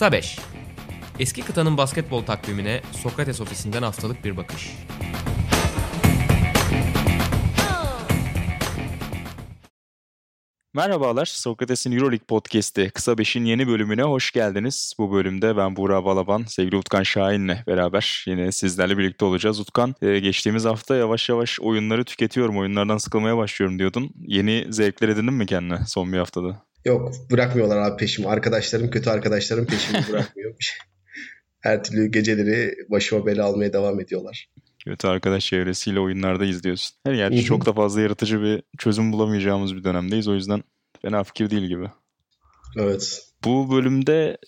Kısa 5 Eski kıtanın basketbol takvimine Sokrates ofisinden haftalık bir bakış. Merhabalar, Sokrates'in Euroleague Podcast'i Kısa Beş'in yeni bölümüne hoş geldiniz. Bu bölümde ben Buğra Balaban, sevgili Utkan Şahin'le beraber yine sizlerle birlikte olacağız. Utkan, e, geçtiğimiz hafta yavaş yavaş oyunları tüketiyorum, oyunlardan sıkılmaya başlıyorum diyordun. Yeni zevkler edindin mi kendine son bir haftada? Yok, bırakmıyorlar abi peşimi. Arkadaşlarım, kötü arkadaşlarım peşimi bırakmıyor. Her türlü geceleri başıma bela almaya devam ediyorlar. Kötü arkadaş çevresiyle oyunlarda izliyorsun. Her gerçi çok da fazla yaratıcı bir çözüm bulamayacağımız bir dönemdeyiz. O yüzden fena fikir değil gibi. Evet. Bu bölümde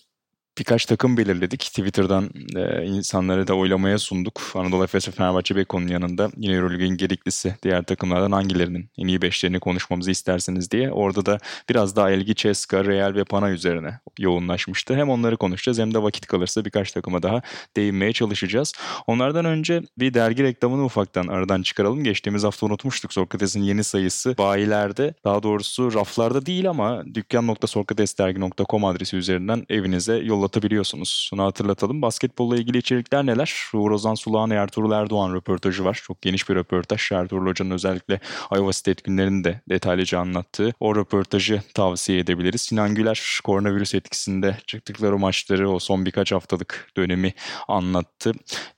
birkaç takım belirledik. Twitter'dan e, insanları da oylamaya sunduk. Anadolu Efes ve Fenerbahçe Beko'nun yanında yine Euroleague'in gediklisi diğer takımlardan hangilerinin en iyi beşlerini konuşmamızı isterseniz diye. Orada da biraz daha Elgi, Ceska, Real ve Pana üzerine yoğunlaşmıştı. Hem onları konuşacağız hem de vakit kalırsa birkaç takıma daha değinmeye çalışacağız. Onlardan önce bir dergi reklamını ufaktan aradan çıkaralım. Geçtiğimiz hafta unutmuştuk. Sokrates'in yeni sayısı bayilerde daha doğrusu raflarda değil ama dükkan.sokratesdergi.com adresi üzerinden evinize yol yollatabiliyorsunuz. Bunu hatırlatalım. Basketbolla ilgili içerikler neler? Uğur Ozan Sulağan Ertuğrul Erdoğan röportajı var. Çok geniş bir röportaj. Ertuğrul Hoca'nın özellikle Iowa State günlerini de detaylıca anlattığı o röportajı tavsiye edebiliriz. Sinan Güler koronavirüs etkisinde çıktıkları maçları o son birkaç haftalık dönemi anlattı.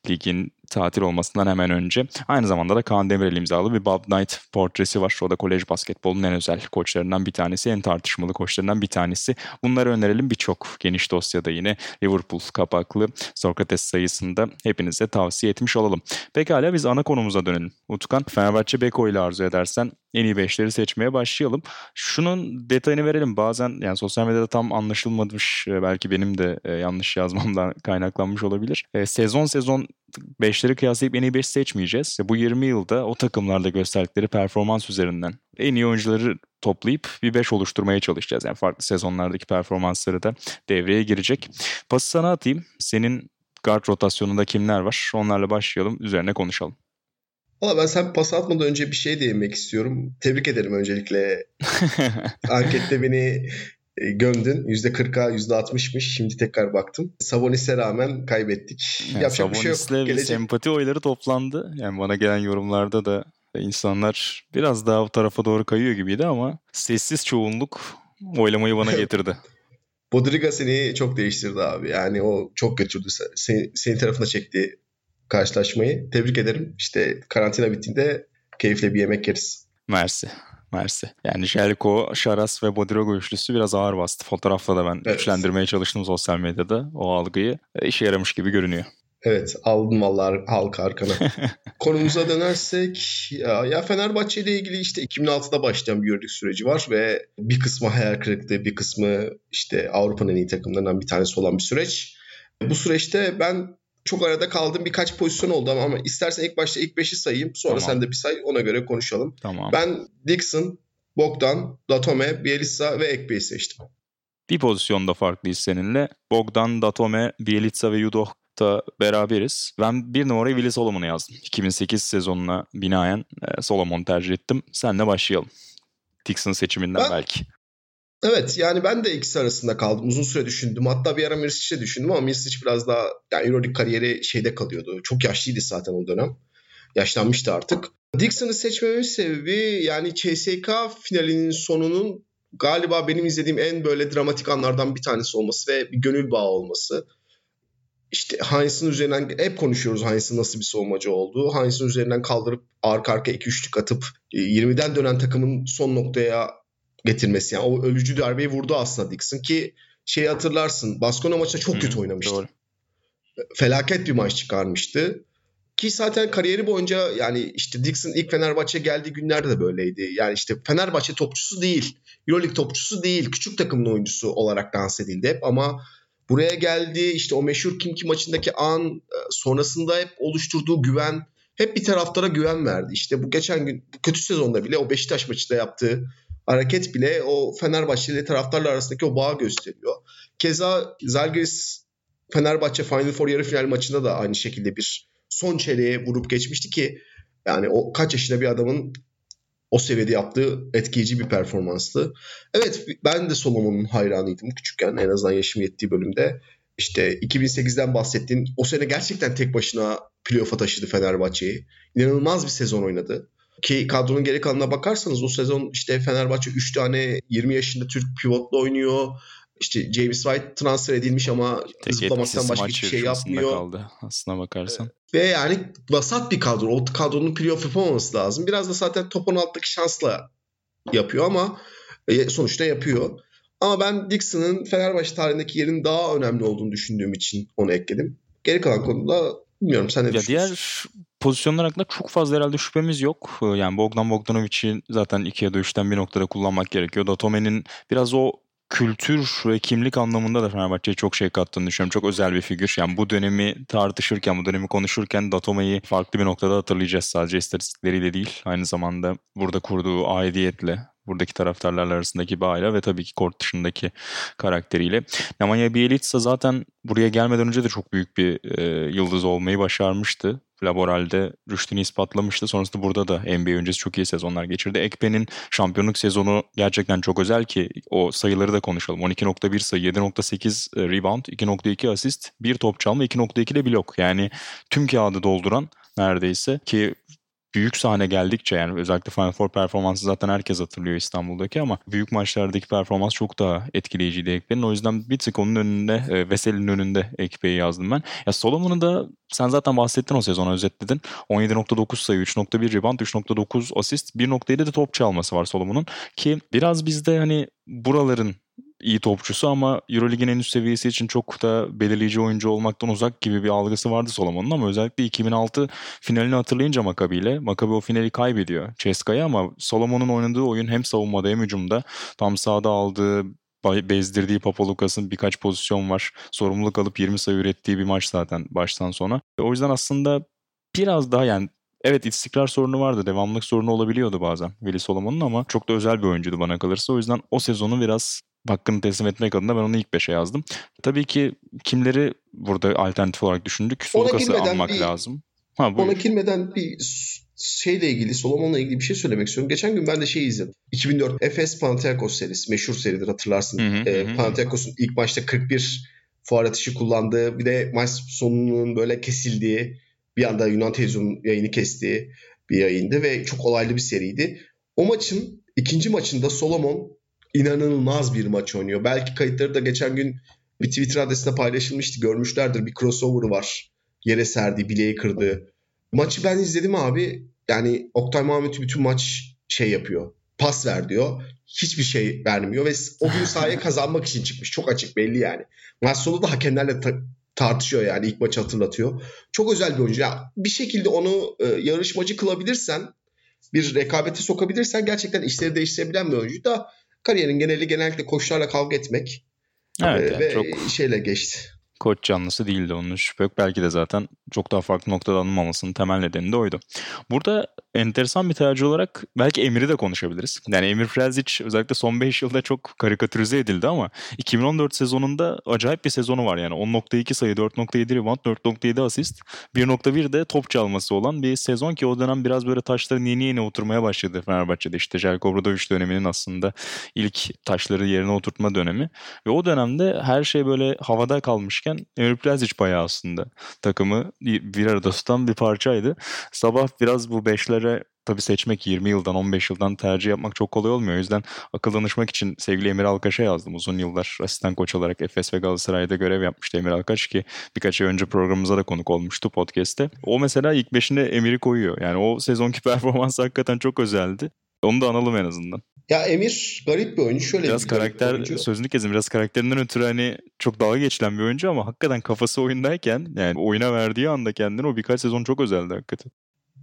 Ligin tatil olmasından hemen önce. Aynı zamanda da Kaan Demirel imzalı bir Bob Knight portresi var. O da kolej basketbolunun en özel koçlarından bir tanesi, en tartışmalı koçlarından bir tanesi. Bunları önerelim birçok geniş dosyada yine Liverpool kapaklı Sokrates sayısında hepinize tavsiye etmiş olalım. Pekala biz ana konumuza dönelim. Utkan, Fenerbahçe Beko ile arzu edersen en iyi beşleri seçmeye başlayalım. Şunun detayını verelim. Bazen yani sosyal medyada tam anlaşılmamış e, belki benim de e, yanlış yazmamdan kaynaklanmış olabilir. E, sezon sezon beşleri kıyaslayıp en iyi beş seçmeyeceğiz. Bu 20 yılda o takımlarda gösterdikleri performans üzerinden en iyi oyuncuları toplayıp bir 5 oluşturmaya çalışacağız. Yani farklı sezonlardaki performansları da devreye girecek. Pası sana atayım. Senin guard rotasyonunda kimler var? Onlarla başlayalım. Üzerine konuşalım. Valla ben sen pas atmadan önce bir şey değinmek istiyorum. Tebrik ederim öncelikle. Ankette beni e, gömdün. %40'a %60'mış. Şimdi tekrar baktım. Sabonis'e rağmen kaybettik. Yani Yapacak bir şey yok. Gelecek... sempati oyları toplandı. Yani bana gelen yorumlarda da insanlar biraz daha o tarafa doğru kayıyor gibiydi ama sessiz çoğunluk oylamayı bana getirdi. Bodriga seni çok değiştirdi abi. Yani o çok götürdü. Seni, senin tarafına çekti karşılaşmayı. Tebrik ederim. İşte karantina bittiğinde keyifle bir yemek yeriz. Mersi. Mersi. Yani Jelko, Şaras ve Bodirogo üçlüsü biraz ağır bastı. Fotoğrafla da ben evet. güçlendirmeye çalıştım sosyal medyada o algıyı. E, işe yaramış gibi görünüyor. Evet aldım vallahi halka arkana. Konumuza dönersek ya, ya Fenerbahçe ile ilgili işte 2006'da başlayan bir yörük süreci var ve bir kısmı hayal kırıklığı bir kısmı işte Avrupa'nın en iyi takımlarından bir tanesi olan bir süreç. Bu süreçte ben çok arada kaldım. Birkaç pozisyon oldu ama, ama istersen ilk başta ilk 5'i sayayım. Sonra tamam. sen de bir say ona göre konuşalım. Tamam. Ben Dixon, Bogdan, Datome, Bielitsa ve Ekbe'yi seçtim. Bir pozisyonda farklıyız seninle. Bogdan, Datome, Bielitsa ve Yudoh da beraberiz. Ben bir numarayı Willy Solomon'u yazdım. 2008 sezonuna binaen e, Solomon tercih ettim. Senle başlayalım. Dixon seçiminden ben, belki. Evet yani ben de ikisi arasında kaldım. Uzun süre düşündüm. Hatta bir ara Mirsic'e düşündüm ama Mirsic biraz daha yani Euroleague kariyeri şeyde kalıyordu. Çok yaşlıydı zaten o dönem. Yaşlanmıştı artık. Dixon'ı seçmemin sebebi yani CSK finalinin sonunun galiba benim izlediğim en böyle dramatik anlardan bir tanesi olması ve bir gönül bağı olması. İşte Heinz'in üzerinden hep konuşuyoruz Heinz'in nasıl bir savunmacı olduğu. Heinz'in üzerinden kaldırıp arka arka 2-3'lük atıp 20'den e, dönen takımın son noktaya getirmesi. Yani o ölücü darbeyi vurdu aslında Dixon ki şeyi hatırlarsın. Baskonya maçında çok kötü oynamıştı. Doğru. Felaket bir maç çıkarmıştı. Ki zaten kariyeri boyunca yani işte Dixon ilk Fenerbahçe geldiği günlerde de böyleydi. Yani işte Fenerbahçe topçusu değil, Euroleague topçusu değil, küçük takımın oyuncusu olarak dans edildi hep ama buraya geldi işte o meşhur Kimki maçındaki an e, sonrasında hep oluşturduğu güven hep bir taraftara güven verdi. İşte bu geçen gün kötü sezonda bile o Beşiktaş maçında yaptığı hareket bile o Fenerbahçeli taraftarlar arasındaki o bağı gösteriyor. Keza Zalgiris Fenerbahçe Final Four yarı final maçında da aynı şekilde bir son çeyreğe vurup geçmişti ki yani o kaç yaşında bir adamın o seviyede yaptığı etkileyici bir performanstı. Evet ben de Solomon'un hayranıydım küçükken en azından yaşım yettiği bölümde. işte 2008'den bahsettiğin o sene gerçekten tek başına playoff'a taşıdı Fenerbahçe'yi. İnanılmaz bir sezon oynadı. Ki kadronun geri kalanına bakarsanız o sezon işte Fenerbahçe 3 tane 20 yaşında Türk pivotla oynuyor. İşte James White transfer edilmiş ama zıplamaktan başka hiçbir şey yapmıyor. kaldı aslına bakarsan. Ve yani vasat bir kadro. O kadronun playoff yapamaması lazım. Biraz da zaten top 16'daki şansla yapıyor ama e, sonuçta yapıyor. Ama ben Dixon'ın Fenerbahçe tarihindeki yerinin daha önemli olduğunu düşündüğüm için onu ekledim. Geri kalan konuda bilmiyorum sen ne Ya diğer pozisyonlar hakkında çok fazla herhalde şüphemiz yok. Ee, Yani Bogdan Bogdanovic'i zaten 2 ya da 3'ten bir noktada kullanmak gerekiyor. Datome'nin biraz o kültür ve kimlik anlamında da Fenerbahçe'ye çok şey kattığını düşünüyorum. Çok özel bir figür. Yani bu dönemi tartışırken, bu dönemi konuşurken Datome'yi farklı bir noktada hatırlayacağız. Sadece istatistikleriyle değil. Aynı zamanda burada kurduğu aidiyetle, buradaki taraftarlarla arasındaki bağıyla ve tabii ki kort dışındaki karakteriyle. Nemanja Bjelica zaten buraya gelmeden önce de çok büyük bir e, yıldız olmayı başarmıştı. Laboral'de rüştünü ispatlamıştı. Sonrasında burada da NBA öncesi çok iyi sezonlar geçirdi. Ekpe'nin şampiyonluk sezonu gerçekten çok özel ki o sayıları da konuşalım. 12.1 sayı, 7.8 rebound, 2.2 asist, 1 top çalma, 2.2 de blok. Yani tüm kağıdı dolduran neredeyse ki büyük sahne geldikçe yani özellikle Final Four performansı zaten herkes hatırlıyor İstanbul'daki ama büyük maçlardaki performans çok daha etkileyiciydi Ekpe'nin. O yüzden bir tık onun önünde, e, Veseli'nin önünde Ekpe'yi yazdım ben. Ya Solomon'u da sen zaten bahsettin o sezonu özetledin. 17.9 sayı, 3.1 rebound, 3.9 asist, 1.7 de top çalması var Solomon'un. Ki biraz bizde hani buraların iyi topçusu ama Eurolig'in en üst seviyesi için çok da belirleyici oyuncu olmaktan uzak gibi bir algısı vardı Solomon'un ama özellikle 2006 finalini hatırlayınca Maccabi ile Maccabi o finali kaybediyor Ceska'ya ama Solomon'un oynadığı oyun hem savunmada hem hücumda tam sahada aldığı bezdirdiği Papalukas'ın birkaç pozisyon var. Sorumluluk alıp 20 sayı ürettiği bir maç zaten baştan sona. O yüzden aslında biraz daha yani Evet istikrar sorunu vardı. Devamlık sorunu olabiliyordu bazen Willy Solomon'un ama çok da özel bir oyuncuydu bana kalırsa. O yüzden o sezonu biraz hakkını teslim etmek adına ben onu ilk 5'e yazdım. Tabii ki kimleri burada alternatif olarak düşündük? Sulukas'ı almak bir- lazım. Ha, buyur. Ona girmeden bir şeyle ilgili, Solomon'la ilgili bir şey söylemek istiyorum. Geçen gün ben de şey izledim. 2004 Efes Panathinaikos serisi. Meşhur seridir hatırlarsın. Hı hı, Ee. Panathinaikos'un ilk maçta 41 fuar atışı kullandığı, bir de maç sonunun böyle kesildiği, bir anda Yunan televizyonun yayını kestiği bir yayındı ve çok olaylı bir seriydi. O maçın ikinci maçında Solomon inanılmaz bir maç oynuyor. Belki kayıtları da geçen gün bir Twitter adresinde paylaşılmıştı. Görmüşlerdir. Bir crossover var. Yere serdi, bileği kırdı. Maçı ben izledim abi. Yani Oktay Mahmut'u bütün maç şey yapıyor. Pas ver diyor. Hiçbir şey vermiyor ve o gün sahaya kazanmak için çıkmış. Çok açık belli yani. Maç sonu da hakemlerle ta- tartışıyor yani ilk maçı hatırlatıyor. Çok özel bir oyuncu. Ya bir şekilde onu e, yarışmacı kılabilirsen, bir rekabete sokabilirsen gerçekten işleri değiştirebilen bir oyuncu da kariyerin geneli genellikle koçlarla kavga etmek Evet, e, yani ve çok şeyle geçti. koç canlısı değildi onun şüphe yok. Belki de zaten çok daha farklı noktada anılmamasının temel nedeni de oydu. Burada enteresan bir tercih olarak belki Emir'i de konuşabiliriz. Yani Emir Prezic özellikle son 5 yılda çok karikatürize edildi ama 2014 sezonunda acayip bir sezonu var yani. 10.2 sayı, 4.7 rebound, 4.7 asist, 1.1 de top çalması olan bir sezon ki o dönem biraz böyle taşların yeni yeni oturmaya başladı Fenerbahçe'de. İşte Jelko Obradovic döneminin aslında ilk taşları yerine oturtma dönemi. Ve o dönemde her şey böyle havada kalmışken Emir Prezic bayağı aslında takımı bir arada tutan bir parçaydı. Sabah biraz bu beşlere tabii seçmek 20 yıldan 15 yıldan tercih yapmak çok kolay olmuyor. O yüzden akıl danışmak için sevgili Emir Alkaş'a yazdım. Uzun yıllar asistan koç olarak Efes ve Galatasaray'da görev yapmıştı Emir Alkaş ki birkaç ay önce programımıza da konuk olmuştu podcast'te. O mesela ilk beşine Emir'i koyuyor. Yani o sezonki performans hakikaten çok özeldi. Onu da analım en azından. Ya Emir garip bir oyuncu. Şöyle Biraz bir garip bir karakter oyuncu. sözünü kesin biraz karakterinden ötürü hani çok dalga geçilen bir oyuncu ama hakikaten kafası oyundayken yani oyuna verdiği anda kendini o birkaç sezon çok özeldi hakikaten.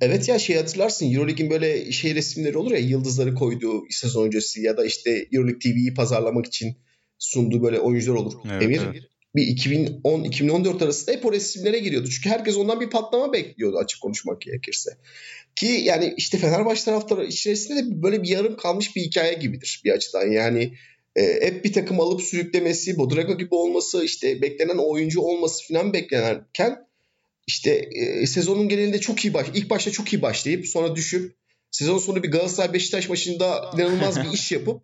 Evet ya şey hatırlarsın Euroleague'in böyle şey resimleri olur ya yıldızları koyduğu sezon öncesi ya da işte Euroleague TV'yi pazarlamak için sunduğu böyle oyuncular olur. Evet, Emir evet. bir 2010-2014 arasında hep o resimlere giriyordu. Çünkü herkes ondan bir patlama bekliyordu açık konuşmak gerekirse. Ki yani işte Fenerbahçe taraftarı içerisinde de böyle bir yarım kalmış bir hikaye gibidir bir açıdan. Yani e, hep bir takım alıp sürüklemesi, Bodraga gibi olması, işte beklenen oyuncu olması falan beklenirken işte e, sezonun genelinde çok iyi baş, ilk başta çok iyi başlayıp sonra düşüp sezon sonu bir Galatasaray Beşiktaş maçında inanılmaz bir iş yapıp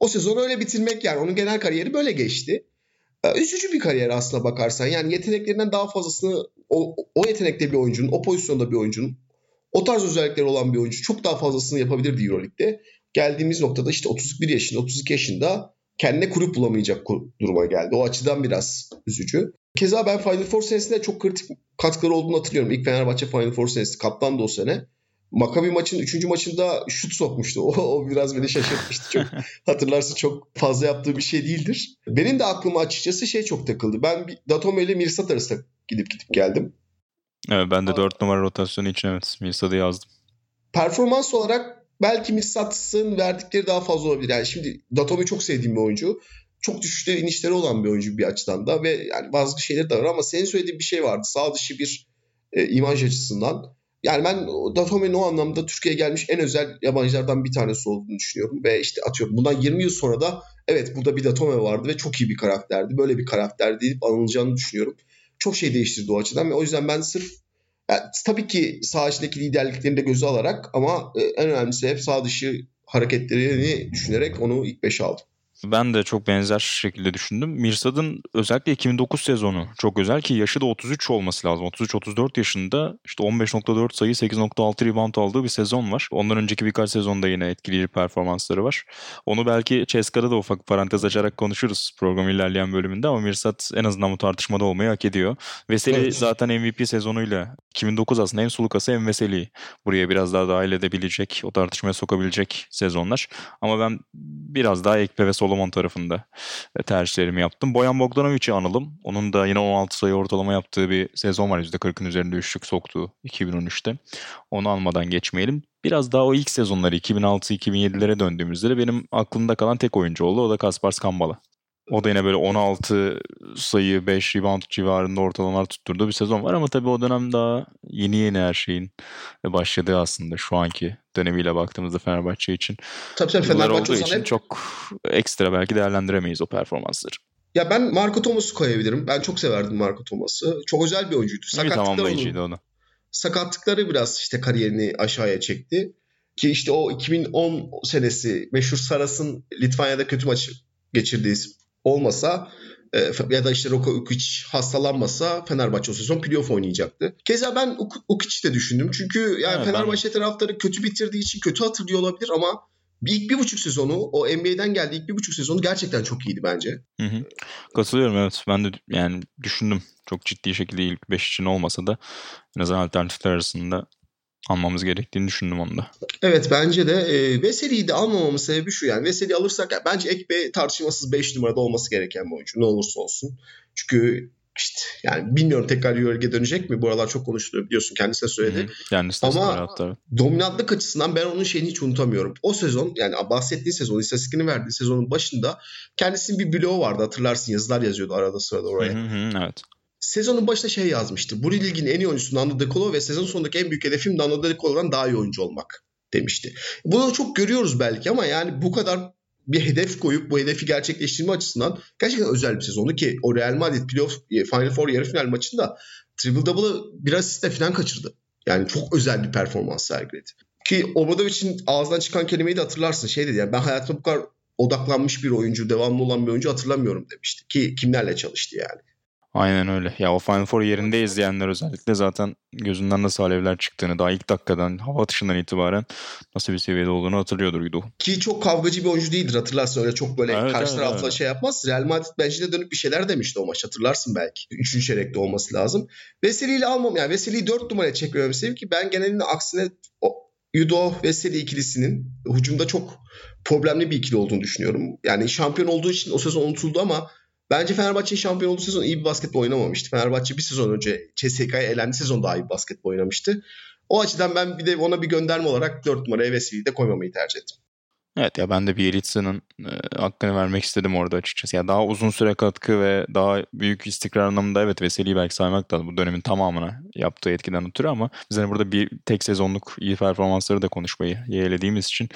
o sezonu öyle bitirmek yani onun genel kariyeri böyle geçti. e, üzücü bir kariyer aslına bakarsan. Yani yeteneklerinden daha fazlasını o, o yetenekte bir oyuncunun, o pozisyonda bir oyuncunun, o tarz özellikleri olan bir oyuncu çok daha fazlasını yapabilirdi Euroleague'de. Geldiğimiz noktada işte 31 yaşında, 32 yaşında kendine kulüp bulamayacak duruma geldi. O açıdan biraz üzücü. Keza ben Final Four senesinde çok kritik katkıları olduğunu hatırlıyorum. İlk Fenerbahçe Final Four senesi kaptandı o sene. Maccabi maçın 3. maçında şut sokmuştu. O, o biraz beni şaşırtmıştı. Çok hatırlarsın çok fazla yaptığı bir şey değildir. Benim de aklıma açıkçası şey çok takıldı. Ben bir Datome ile Mirsat arasında gidip gidip geldim. Evet ben de 4 numara rotasyonu için evet Mirsat'ı yazdım. Performans olarak belki Mirsat'ın verdikleri daha fazla olabilir. Yani şimdi Datome çok sevdiğim bir oyuncu. Çok düşüşleri inişleri olan bir oyuncu bir açıdan da ve yani bazı şeyler de var ama senin söylediğin bir şey vardı. Sağ dışı bir e, imaj açısından yani ben Datome'nin o anlamda Türkiye'ye gelmiş en özel yabancılardan bir tanesi olduğunu düşünüyorum. Ve işte atıyorum bundan 20 yıl sonra da evet burada bir Datome vardı ve çok iyi bir karakterdi. Böyle bir karakter deyip anılacağını düşünüyorum. Çok şey değiştirdi o açıdan ve o yüzden ben sırf yani tabii ki sağ içindeki liderliklerini de göze alarak ama e, en önemlisi hep sağ dışı hareketlerini düşünerek onu ilk 5'e aldım. Ben de çok benzer şekilde düşündüm. Mirsad'ın özellikle 2009 sezonu çok özel ki yaşı da 33 olması lazım. 33-34 yaşında işte 15.4 sayı 8.6 rebound aldığı bir sezon var. Ondan önceki birkaç sezonda yine etkileyici performansları var. Onu belki Ceska'da da ufak parantez açarak konuşuruz program ilerleyen bölümünde ama Mirsad en azından bu tartışmada olmayı hak ediyor. Veseli evet. zaten MVP sezonuyla 2009 aslında hem Sulukası hem Veseli buraya biraz daha dahil edebilecek, o tartışmaya sokabilecek sezonlar. Ama ben biraz daha Ekpe ve Solomon tarafında e, tercihlerimi yaptım. Boyan Bogdanovic'i analım. Onun da yine 16 sayı ortalama yaptığı bir sezon var. %40'ın üzerinde üçlük soktuğu 2013'te. Onu almadan geçmeyelim. Biraz daha o ilk sezonları 2006-2007'lere döndüğümüzde de benim aklımda kalan tek oyuncu oldu. O da Kaspars Kambala. O da yine böyle 16 sayı 5 rebound civarında ortalamalar tutturduğu bir sezon var ama tabii o dönem daha yeni yeni her şeyin başladığı aslında şu anki dönemiyle baktığımızda Fenerbahçe için. Tabii tabii Fenerbahçe olduğu için hep... çok ekstra belki değerlendiremeyiz o performansları. Ya ben Marco Thomas'ı koyabilirim. Ben çok severdim Marco Thomas'ı. Çok özel bir oyuncuydu. Sakatlıkları onu. Sakatlıkları biraz işte kariyerini aşağıya çekti. Ki işte o 2010 senesi meşhur Saras'ın Litvanya'da kötü maç geçirdiği olmasa e, ya da işte Roko Ukic hastalanmasa Fenerbahçe o sezon playoff oynayacaktı. Keza ben Ukic'i de düşündüm. Çünkü yani evet, Fenerbahçe ben... taraftarı kötü bitirdiği için kötü hatırlıyor olabilir ama bir ilk bir buçuk sezonu o NBA'den geldi ilk bir buçuk sezonu gerçekten çok iyiydi bence. Hı hı. Katılıyorum evet. Ben de yani düşündüm. Çok ciddi şekilde ilk 5 için olmasa da en azından alternatifler arasında almamız gerektiğini düşündüm onda. Evet bence de e, Veseli'yi de almamamın sebebi şu yani Veseli alırsak yani bence Ekbe tartışmasız 5 numarada olması gereken bir oyuncu ne olursa olsun. Çünkü işte yani bilmiyorum tekrar Euroleague'e dönecek mi? Bu aralar çok konuşuluyor biliyorsun kendisi de söyledi. Kendisi de Ama hatta. dominantlık açısından ben onun şeyini hiç unutamıyorum. O sezon yani bahsettiği sezon istatistikini verdiği sezonun başında kendisinin bir bloğu vardı hatırlarsın yazılar yazıyordu arada sırada oraya. Hı hı, evet sezonun başında şey yazmıştı. Bu ligin en iyi oyuncusu Nando De Colo ve sezon sonundaki en büyük hedefim Nando De Colo'dan daha iyi oyuncu olmak demişti. Bunu çok görüyoruz belki ama yani bu kadar bir hedef koyup bu hedefi gerçekleştirme açısından gerçekten özel bir sezonu ki o Real Madrid playoff e, Final Four yarı final maçında triple double'ı biraz asistle falan kaçırdı. Yani çok özel bir performans sergiledi. Ki Obradovic'in ağzından çıkan kelimeyi de hatırlarsın. Şey dedi yani ben hayatımda bu kadar odaklanmış bir oyuncu, devamlı olan bir oyuncu hatırlamıyorum demişti. Ki kimlerle çalıştı yani. Aynen öyle. Ya o Final Four yerinde izleyenler özellikle zaten gözünden nasıl alevler çıktığını daha ilk dakikadan hava atışından itibaren nasıl bir seviyede olduğunu hatırlıyordur Yudo. Ki çok kavgacı bir oyuncu değildir hatırlarsın öyle çok böyle evet, karşı evet, tarafla evet. şey yapmaz. Real Madrid bence de dönüp bir şeyler demişti o maç hatırlarsın belki. Üçüncü çeyrekte olması lazım. Veseli'yle almam yani Veseli'yi dört numaraya çekmemem sebebi ki ben genelinde aksine o, Yudo Veseli ikilisinin hücumda çok problemli bir ikili olduğunu düşünüyorum. Yani şampiyon olduğu için o sezon unutuldu ama Bence Fenerbahçe şampiyon olduğu sezon iyi bir basketbol oynamamıştı. Fenerbahçe bir sezon önce CSK'ya elendi sezon daha iyi bir basketbol oynamıştı. O açıdan ben bir de ona bir gönderme olarak 4 numaraya Veseli'yi de koymamayı tercih ettim. Evet ya ben de Bielitsa'nın e, hakkını vermek istedim orada açıkçası. Ya daha uzun süre katkı ve daha büyük istikrar anlamında evet Veseli'yi belki saymak da bu dönemin tamamına yaptığı etkiden ötürü ama biz hani burada bir tek sezonluk iyi performansları da konuşmayı yeğlediğimiz için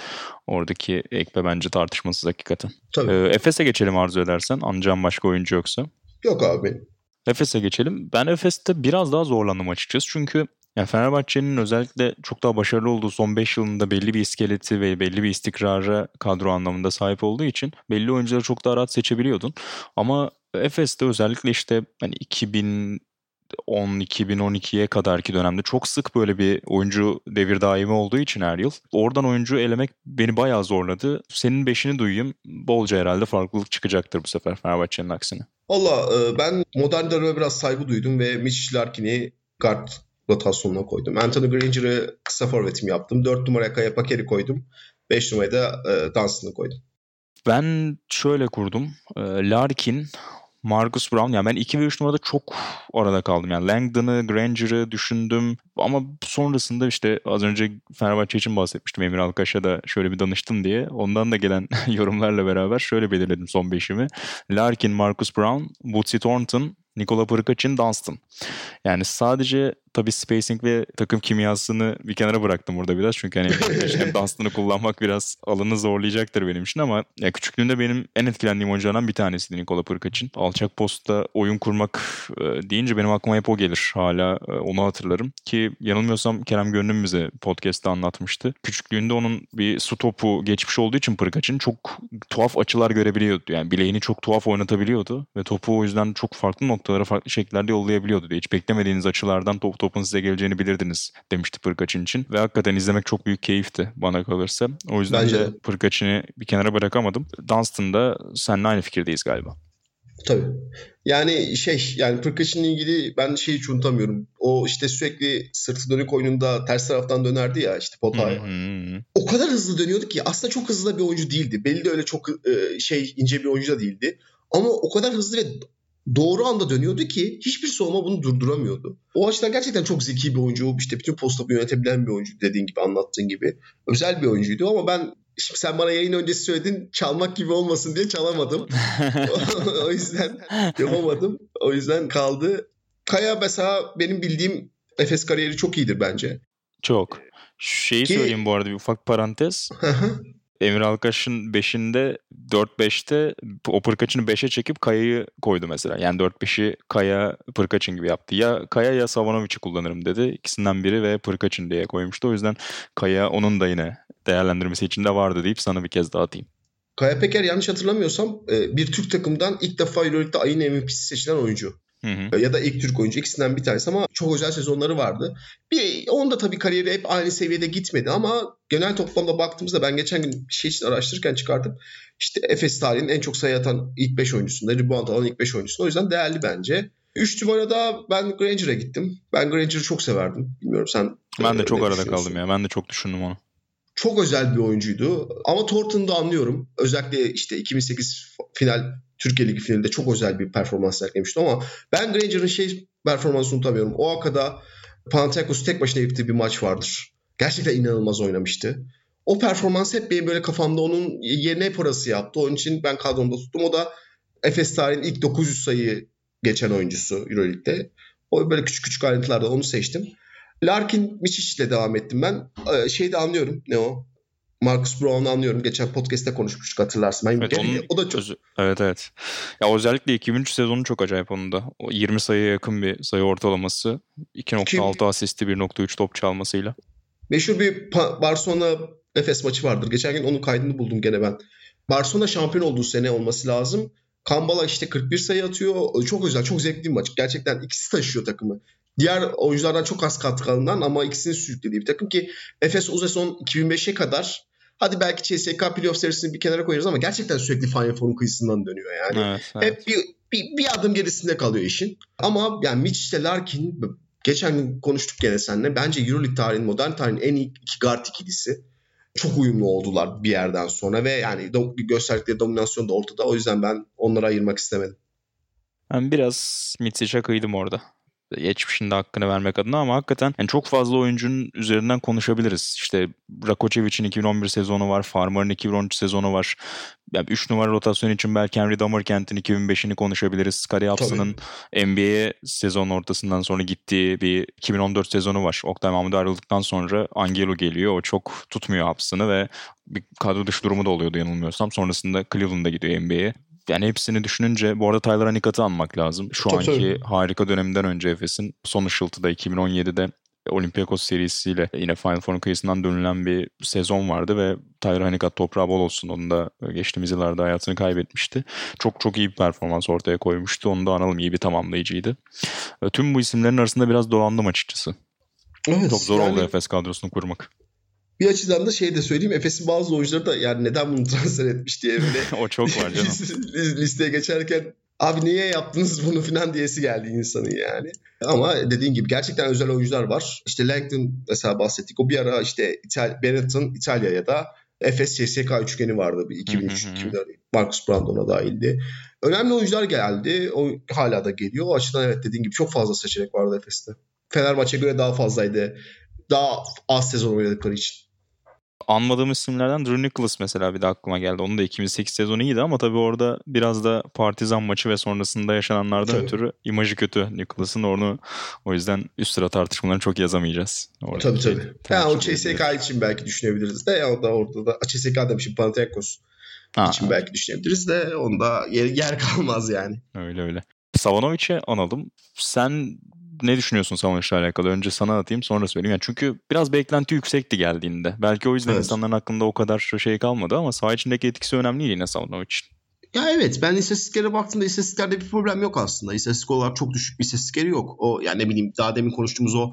oradaki ekbe bence tartışmasız hakikaten. Tabii. Ee, Efes'e geçelim arzu edersen. Anlayacağım başka oyuncu yoksa. Yok abi. Efes'e geçelim. Ben Efes'te biraz daha zorlandım açıkçası. Çünkü yani Fenerbahçe'nin özellikle çok daha başarılı olduğu son 5 yılında belli bir iskeleti ve belli bir istikrara kadro anlamında sahip olduğu için belli oyuncuları çok daha rahat seçebiliyordun. Ama Efes'te özellikle işte hani 2000 2010-2012'ye kadarki dönemde çok sık böyle bir oyuncu devir daimi olduğu için her yıl. Oradan oyuncu elemek beni bayağı zorladı. Senin beşini duyayım. Bolca herhalde farklılık çıkacaktır bu sefer Fenerbahçe'nin aksine. Valla e, ben modern döneme biraz saygı duydum ve Mitch Larkin'i guard rotasyonuna koydum. Anthony Granger'ı kısa forvetim yaptım. 4 numaraya Kaya Pakeri koydum. 5 numaraya da e, Dunstan'ı koydum. Ben şöyle kurdum. E, Larkin, Marcus Brown. Yani ben 2 ve 3 numarada çok arada kaldım. Yani Langdon'ı, Granger'ı düşündüm. Ama sonrasında işte az önce Fenerbahçe için bahsetmiştim. Emir Alkaş'a da şöyle bir danıştım diye. Ondan da gelen yorumlarla beraber şöyle belirledim son beşimi. Larkin, Marcus Brown, Bootsy Thornton, Nikola Pırkaç'ın Dunstan. Yani sadece tabii spacing ve takım kimyasını bir kenara bıraktım burada biraz. Çünkü hani hem Dunstan'ı kullanmak biraz alanı zorlayacaktır benim için ama ya küçüklüğümde benim en etkilendiğim oyunculardan bir tanesiydi Nikola Pırkaç'ın. Alçak postta oyun kurmak e, deyince benim aklıma hep o gelir. Hala e, onu hatırlarım. Ki yanılmıyorsam Kerem Gönlüm bize podcast'ta anlatmıştı. Küçüklüğünde onun bir su topu geçmiş olduğu için Pırkaç'ın çok tuhaf açılar görebiliyordu. Yani bileğini çok tuhaf oynatabiliyordu ve topu o yüzden çok farklı noktalara farklı şekillerde yollayabiliyordu diye. Hiç beklemediğiniz açılardan top topun size geleceğini bilirdiniz demişti Pırkaç'ın için. Ve hakikaten izlemek çok büyük keyifti bana kalırsa. O yüzden Bence de Pırkaç'ını bir kenara bırakamadım. Dunstan'da seninle aynı fikirdeyiz galiba. Tabii. Yani şey yani Pırkaç'ınla ilgili ben şeyi hiç unutamıyorum. O işte sürekli sırtı dönük oyununda ters taraftan dönerdi ya işte potaya. O kadar hızlı dönüyordu ki aslında çok hızlı da bir oyuncu değildi. Belli de öyle çok e, şey ince bir oyuncu da değildi. Ama o kadar hızlı ve doğru anda dönüyordu ki hiçbir savunma bunu durduramıyordu. O açıdan gerçekten çok zeki bir oyuncu. İşte bütün posta yönetebilen bir oyuncu dediğin gibi anlattığın gibi. Özel bir oyuncuydu ama ben Şimdi sen bana yayın öncesi söyledin çalmak gibi olmasın diye çalamadım. o yüzden yapamadım. O yüzden kaldı. Kaya mesela benim bildiğim Efes kariyeri çok iyidir bence. Çok. Şeyi Ki... söyleyeyim bu arada bir ufak parantez. Emir Alkaş'ın 5'inde 4-5'te o Pırkaç'ını 5'e çekip Kaya'yı koydu mesela. Yani 4-5'i Kaya Pırkaç'ın gibi yaptı. Ya Kaya ya Savanovic'i kullanırım dedi. İkisinden biri ve Pırkaç'ın diye koymuştu. O yüzden Kaya onun da yine değerlendirmesi içinde vardı deyip sana bir kez daha atayım. Kaya Peker yanlış hatırlamıyorsam e, bir Türk takımdan ilk defa Euroleague'de ayın MVP'si seçilen oyuncu. Hı hı. Ya da ilk Türk oyuncu ikisinden bir tanesi ama çok özel sezonları vardı. Bir onda tabii kariyeri hep aynı seviyede gitmedi ama genel toplamda baktığımızda ben geçen gün bir şey için araştırırken çıkardım. İşte Efes tarihinin en çok sayı atan ilk 5 oyuncusunda, rebound alan ilk 5 oyuncusunda. O yüzden değerli bence. 3 numarada ben Granger'a gittim. Ben Granger'ı çok severdim. Bilmiyorum sen Ben de çok arada kaldım ya. Ben de çok düşündüm onu. Çok özel bir oyuncuydu. Ama Thornton'u anlıyorum. Özellikle işte 2008 final Türkiye Ligi finalinde çok özel bir performans sergilemişti ama ben Granger'ın şey performansını unutamıyorum. O hakada Panathinaikos tek başına yıktığı bir maç vardır. Gerçekten inanılmaz oynamıştı. O performans hep benim böyle kafamda onun yerine hep yaptı. Onun için ben kadromda tuttum. O da Efes tarihinin ilk 900 sayı geçen oyuncusu Euroleague'de. O böyle küçük küçük ayrıntılarda onu seçtim. Larkin Miçic ile devam ettim ben. Ee, şeyi de anlıyorum. Ne o? Marcus Brown'u anlıyorum. Geçen podcast'te konuşmuştuk hatırlarsın. Ben evet, onun, o da çok... Özü, evet evet. Ya özellikle 2003 sezonu çok acayip onun da. O 20 sayıya yakın bir sayı ortalaması. 2.6 asisti 1.3 top çalmasıyla. Meşhur bir Barcelona Efes maçı vardır. Geçen gün onun kaydını buldum gene ben. Barcelona şampiyon olduğu sene olması lazım. Kambala işte 41 sayı atıyor. Çok özel, çok zevkli bir maç. Gerçekten ikisi taşıyor takımı. Diğer oyunculardan çok az katkı alınan ama ikisini sürüklediği bir takım ki Efes o sezon 2005'e kadar Hadi belki CSK playoff serisini bir kenara koyarız ama gerçekten sürekli Final Four'un kıyısından dönüyor yani. Evet, evet. Hep bir, bir, bir adım gerisinde kalıyor işin. Ama yani Mitch ile Larkin geçen gün konuştuk gene seninle. Bence Euroleague tarihinin, modern tarihin en iyi iki guard ikilisi. Çok uyumlu oldular bir yerden sonra ve yani do- gösterdikleri dominasyon da ortada. O yüzden ben onları ayırmak istemedim. Ben biraz Mitsic'e kıydım orada geçmişinde hakkını vermek adına ama hakikaten yani çok fazla oyuncunun üzerinden konuşabiliriz. İşte Rakocevic'in 2011 sezonu var, Farmer'ın 2013 sezonu var. Yani 3 numara rotasyon için belki Henry Damerkent'in 2005'ini konuşabiliriz. Scottie Upson'ın NBA sezon ortasından sonra gittiği bir 2014 sezonu var. Oktay Mahmut ayrıldıktan sonra Angelo geliyor. O çok tutmuyor Upson'ı ve bir kadro dışı durumu da oluyordu yanılmıyorsam. Sonrasında Cleveland'a gidiyor NBA'ye yani hepsini düşününce bu arada Tyler Hanikat'ı anmak lazım. Şu tabii, anki tabii. harika döneminden önce Efes'in son ışıltıda 2017'de Olympiakos serisiyle yine Final Four'un kıyısından dönülen bir sezon vardı ve Tyler Honeycutt toprağı bol olsun. Onun da geçtiğimiz yıllarda hayatını kaybetmişti. Çok çok iyi bir performans ortaya koymuştu. Onu da analım iyi bir tamamlayıcıydı. Tüm bu isimlerin arasında biraz dolandım açıkçası. Evet, Çok zor yani oldu Efes kadrosunu kurmak. Bir açıdan da şey de söyleyeyim. Efes'in bazı oyuncuları da yani neden bunu transfer etmiş diye böyle o çok var canım. Lis- listeye geçerken abi niye yaptınız bunu falan diyesi geldi insanın yani. Ama dediğin gibi gerçekten özel oyuncular var. İşte Langton mesela bahsettik. O bir ara işte İtal Benetton İtalya'ya da Efes CSK üçgeni vardı bir 2003 Hı hı hı. 2004 Marcus Brandon'a dahildi. Önemli oyuncular geldi. O hala da geliyor. O açıdan evet dediğin gibi çok fazla seçenek vardı Efes'te. Fenerbahçe göre daha fazlaydı. Daha az sezon oynadıkları için. Anmadığım isimlerden Drew Nicholas mesela bir de aklıma geldi. Onun da 2008 sezonu iyiydi ama tabii orada biraz da partizan maçı ve sonrasında yaşananlardan Tabii. ötürü imajı kötü Nicholas'ın. Onu o yüzden üst sıra tartışmalarını çok yazamayacağız. Tabii Oradaki tabii. Ya o tercih CSK için belki düşünebiliriz de ya o da orada da CSK demişim Panathinaikos Ha, için belki düşünebiliriz de onda yer, yer kalmaz yani. öyle öyle. Savanovic'e analım. Sen ne düşünüyorsun Savanovic'le alakalı? Önce sana atayım sonra söyleyeyim. Yani çünkü biraz beklenti yüksekti geldiğinde. Belki o yüzden Evet. insanların aklında o kadar şey kalmadı ama saha içindeki etkisi önemli yine Savanovic'in. Ya evet ben istatistiklere baktığımda istatistiklerde bir problem yok aslında. İstatistik olarak çok düşük bir istatistikleri yok. O yani ne bileyim daha demin konuştuğumuz o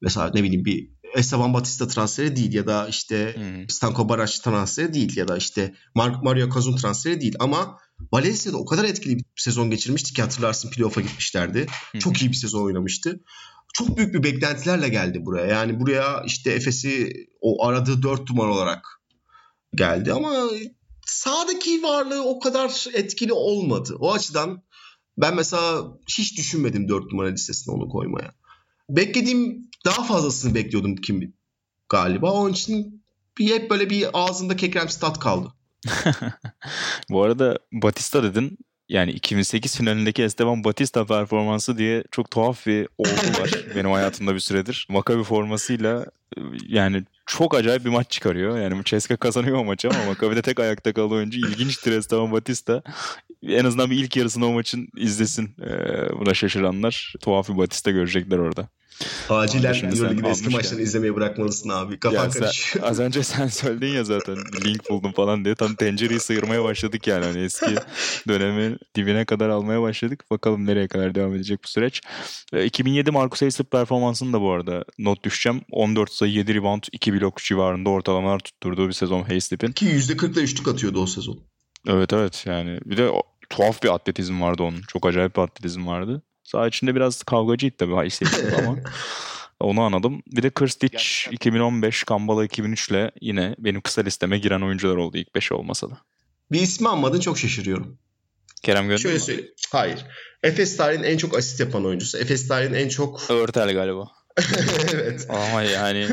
mesela ne bileyim bir Esteban Batista transferi değil ya da işte Hı. Stanko Baraj transferi değil ya da işte Mar- Mario Kazun transferi değil ama Valencia'da o kadar etkili bir sezon geçirmişti ki hatırlarsın playoff'a gitmişlerdi. Hı. Çok iyi bir sezon oynamıştı. Çok büyük bir beklentilerle geldi buraya. Yani buraya işte Efes'i o aradığı dört numara olarak geldi ama sahadaki varlığı o kadar etkili olmadı. O açıdan ben mesela hiç düşünmedim dört numara listesine onu koymaya. Beklediğim daha fazlasını bekliyordum kim galiba. Onun için bir hep böyle bir ağzında kekremsi tat kaldı. Bu arada Batista dedin. Yani 2008 finalindeki Esteban Batista performansı diye çok tuhaf bir olgu var benim hayatımda bir süredir. Maccabi formasıyla yani çok acayip bir maç çıkarıyor. Yani Ceska kazanıyor o maçı ama Maccabi'de tek ayakta kalan oyuncu ilginçtir Esteban Batista. En azından bir ilk yarısını o maçın izlesin. Ee, buna şaşıranlar tuhaf bir Batista görecekler orada. Acilen Euroleague'de eski almışken. maçlarını izlemeyi bırakmalısın abi. Kafan karışıyor. az önce sen söyledin ya zaten link buldum falan diye. Tam tencereyi sıyırmaya başladık yani. Hani eski dönemin dibine kadar almaya başladık. Bakalım nereye kadar devam edecek bu süreç. E, 2007 Marcus Hayslip performansını da bu arada not düşeceğim. 14 sayı 7 rebound 2 blok civarında ortalamalar tutturduğu bir sezon Hayslip'in. Ki %40'la üçlük atıyordu o sezon. Evet evet yani bir de o- tuhaf bir atletizm vardı onun. Çok acayip bir atletizm vardı. Sağ içinde biraz kavgacıydı tabii Hayslip ama onu anladım. Bir de Krstic 2015, Kambala 2003 ile yine benim kısa listeme giren oyuncular oldu ilk 5 olmasa da. Bir ismi anmadın çok şaşırıyorum. Kerem Gönül Şöyle mü? söyleyeyim. Hayır. Efes tarihinin en çok asist yapan oyuncusu. Efes tarihinin en çok... Örtel galiba. evet. Ama yani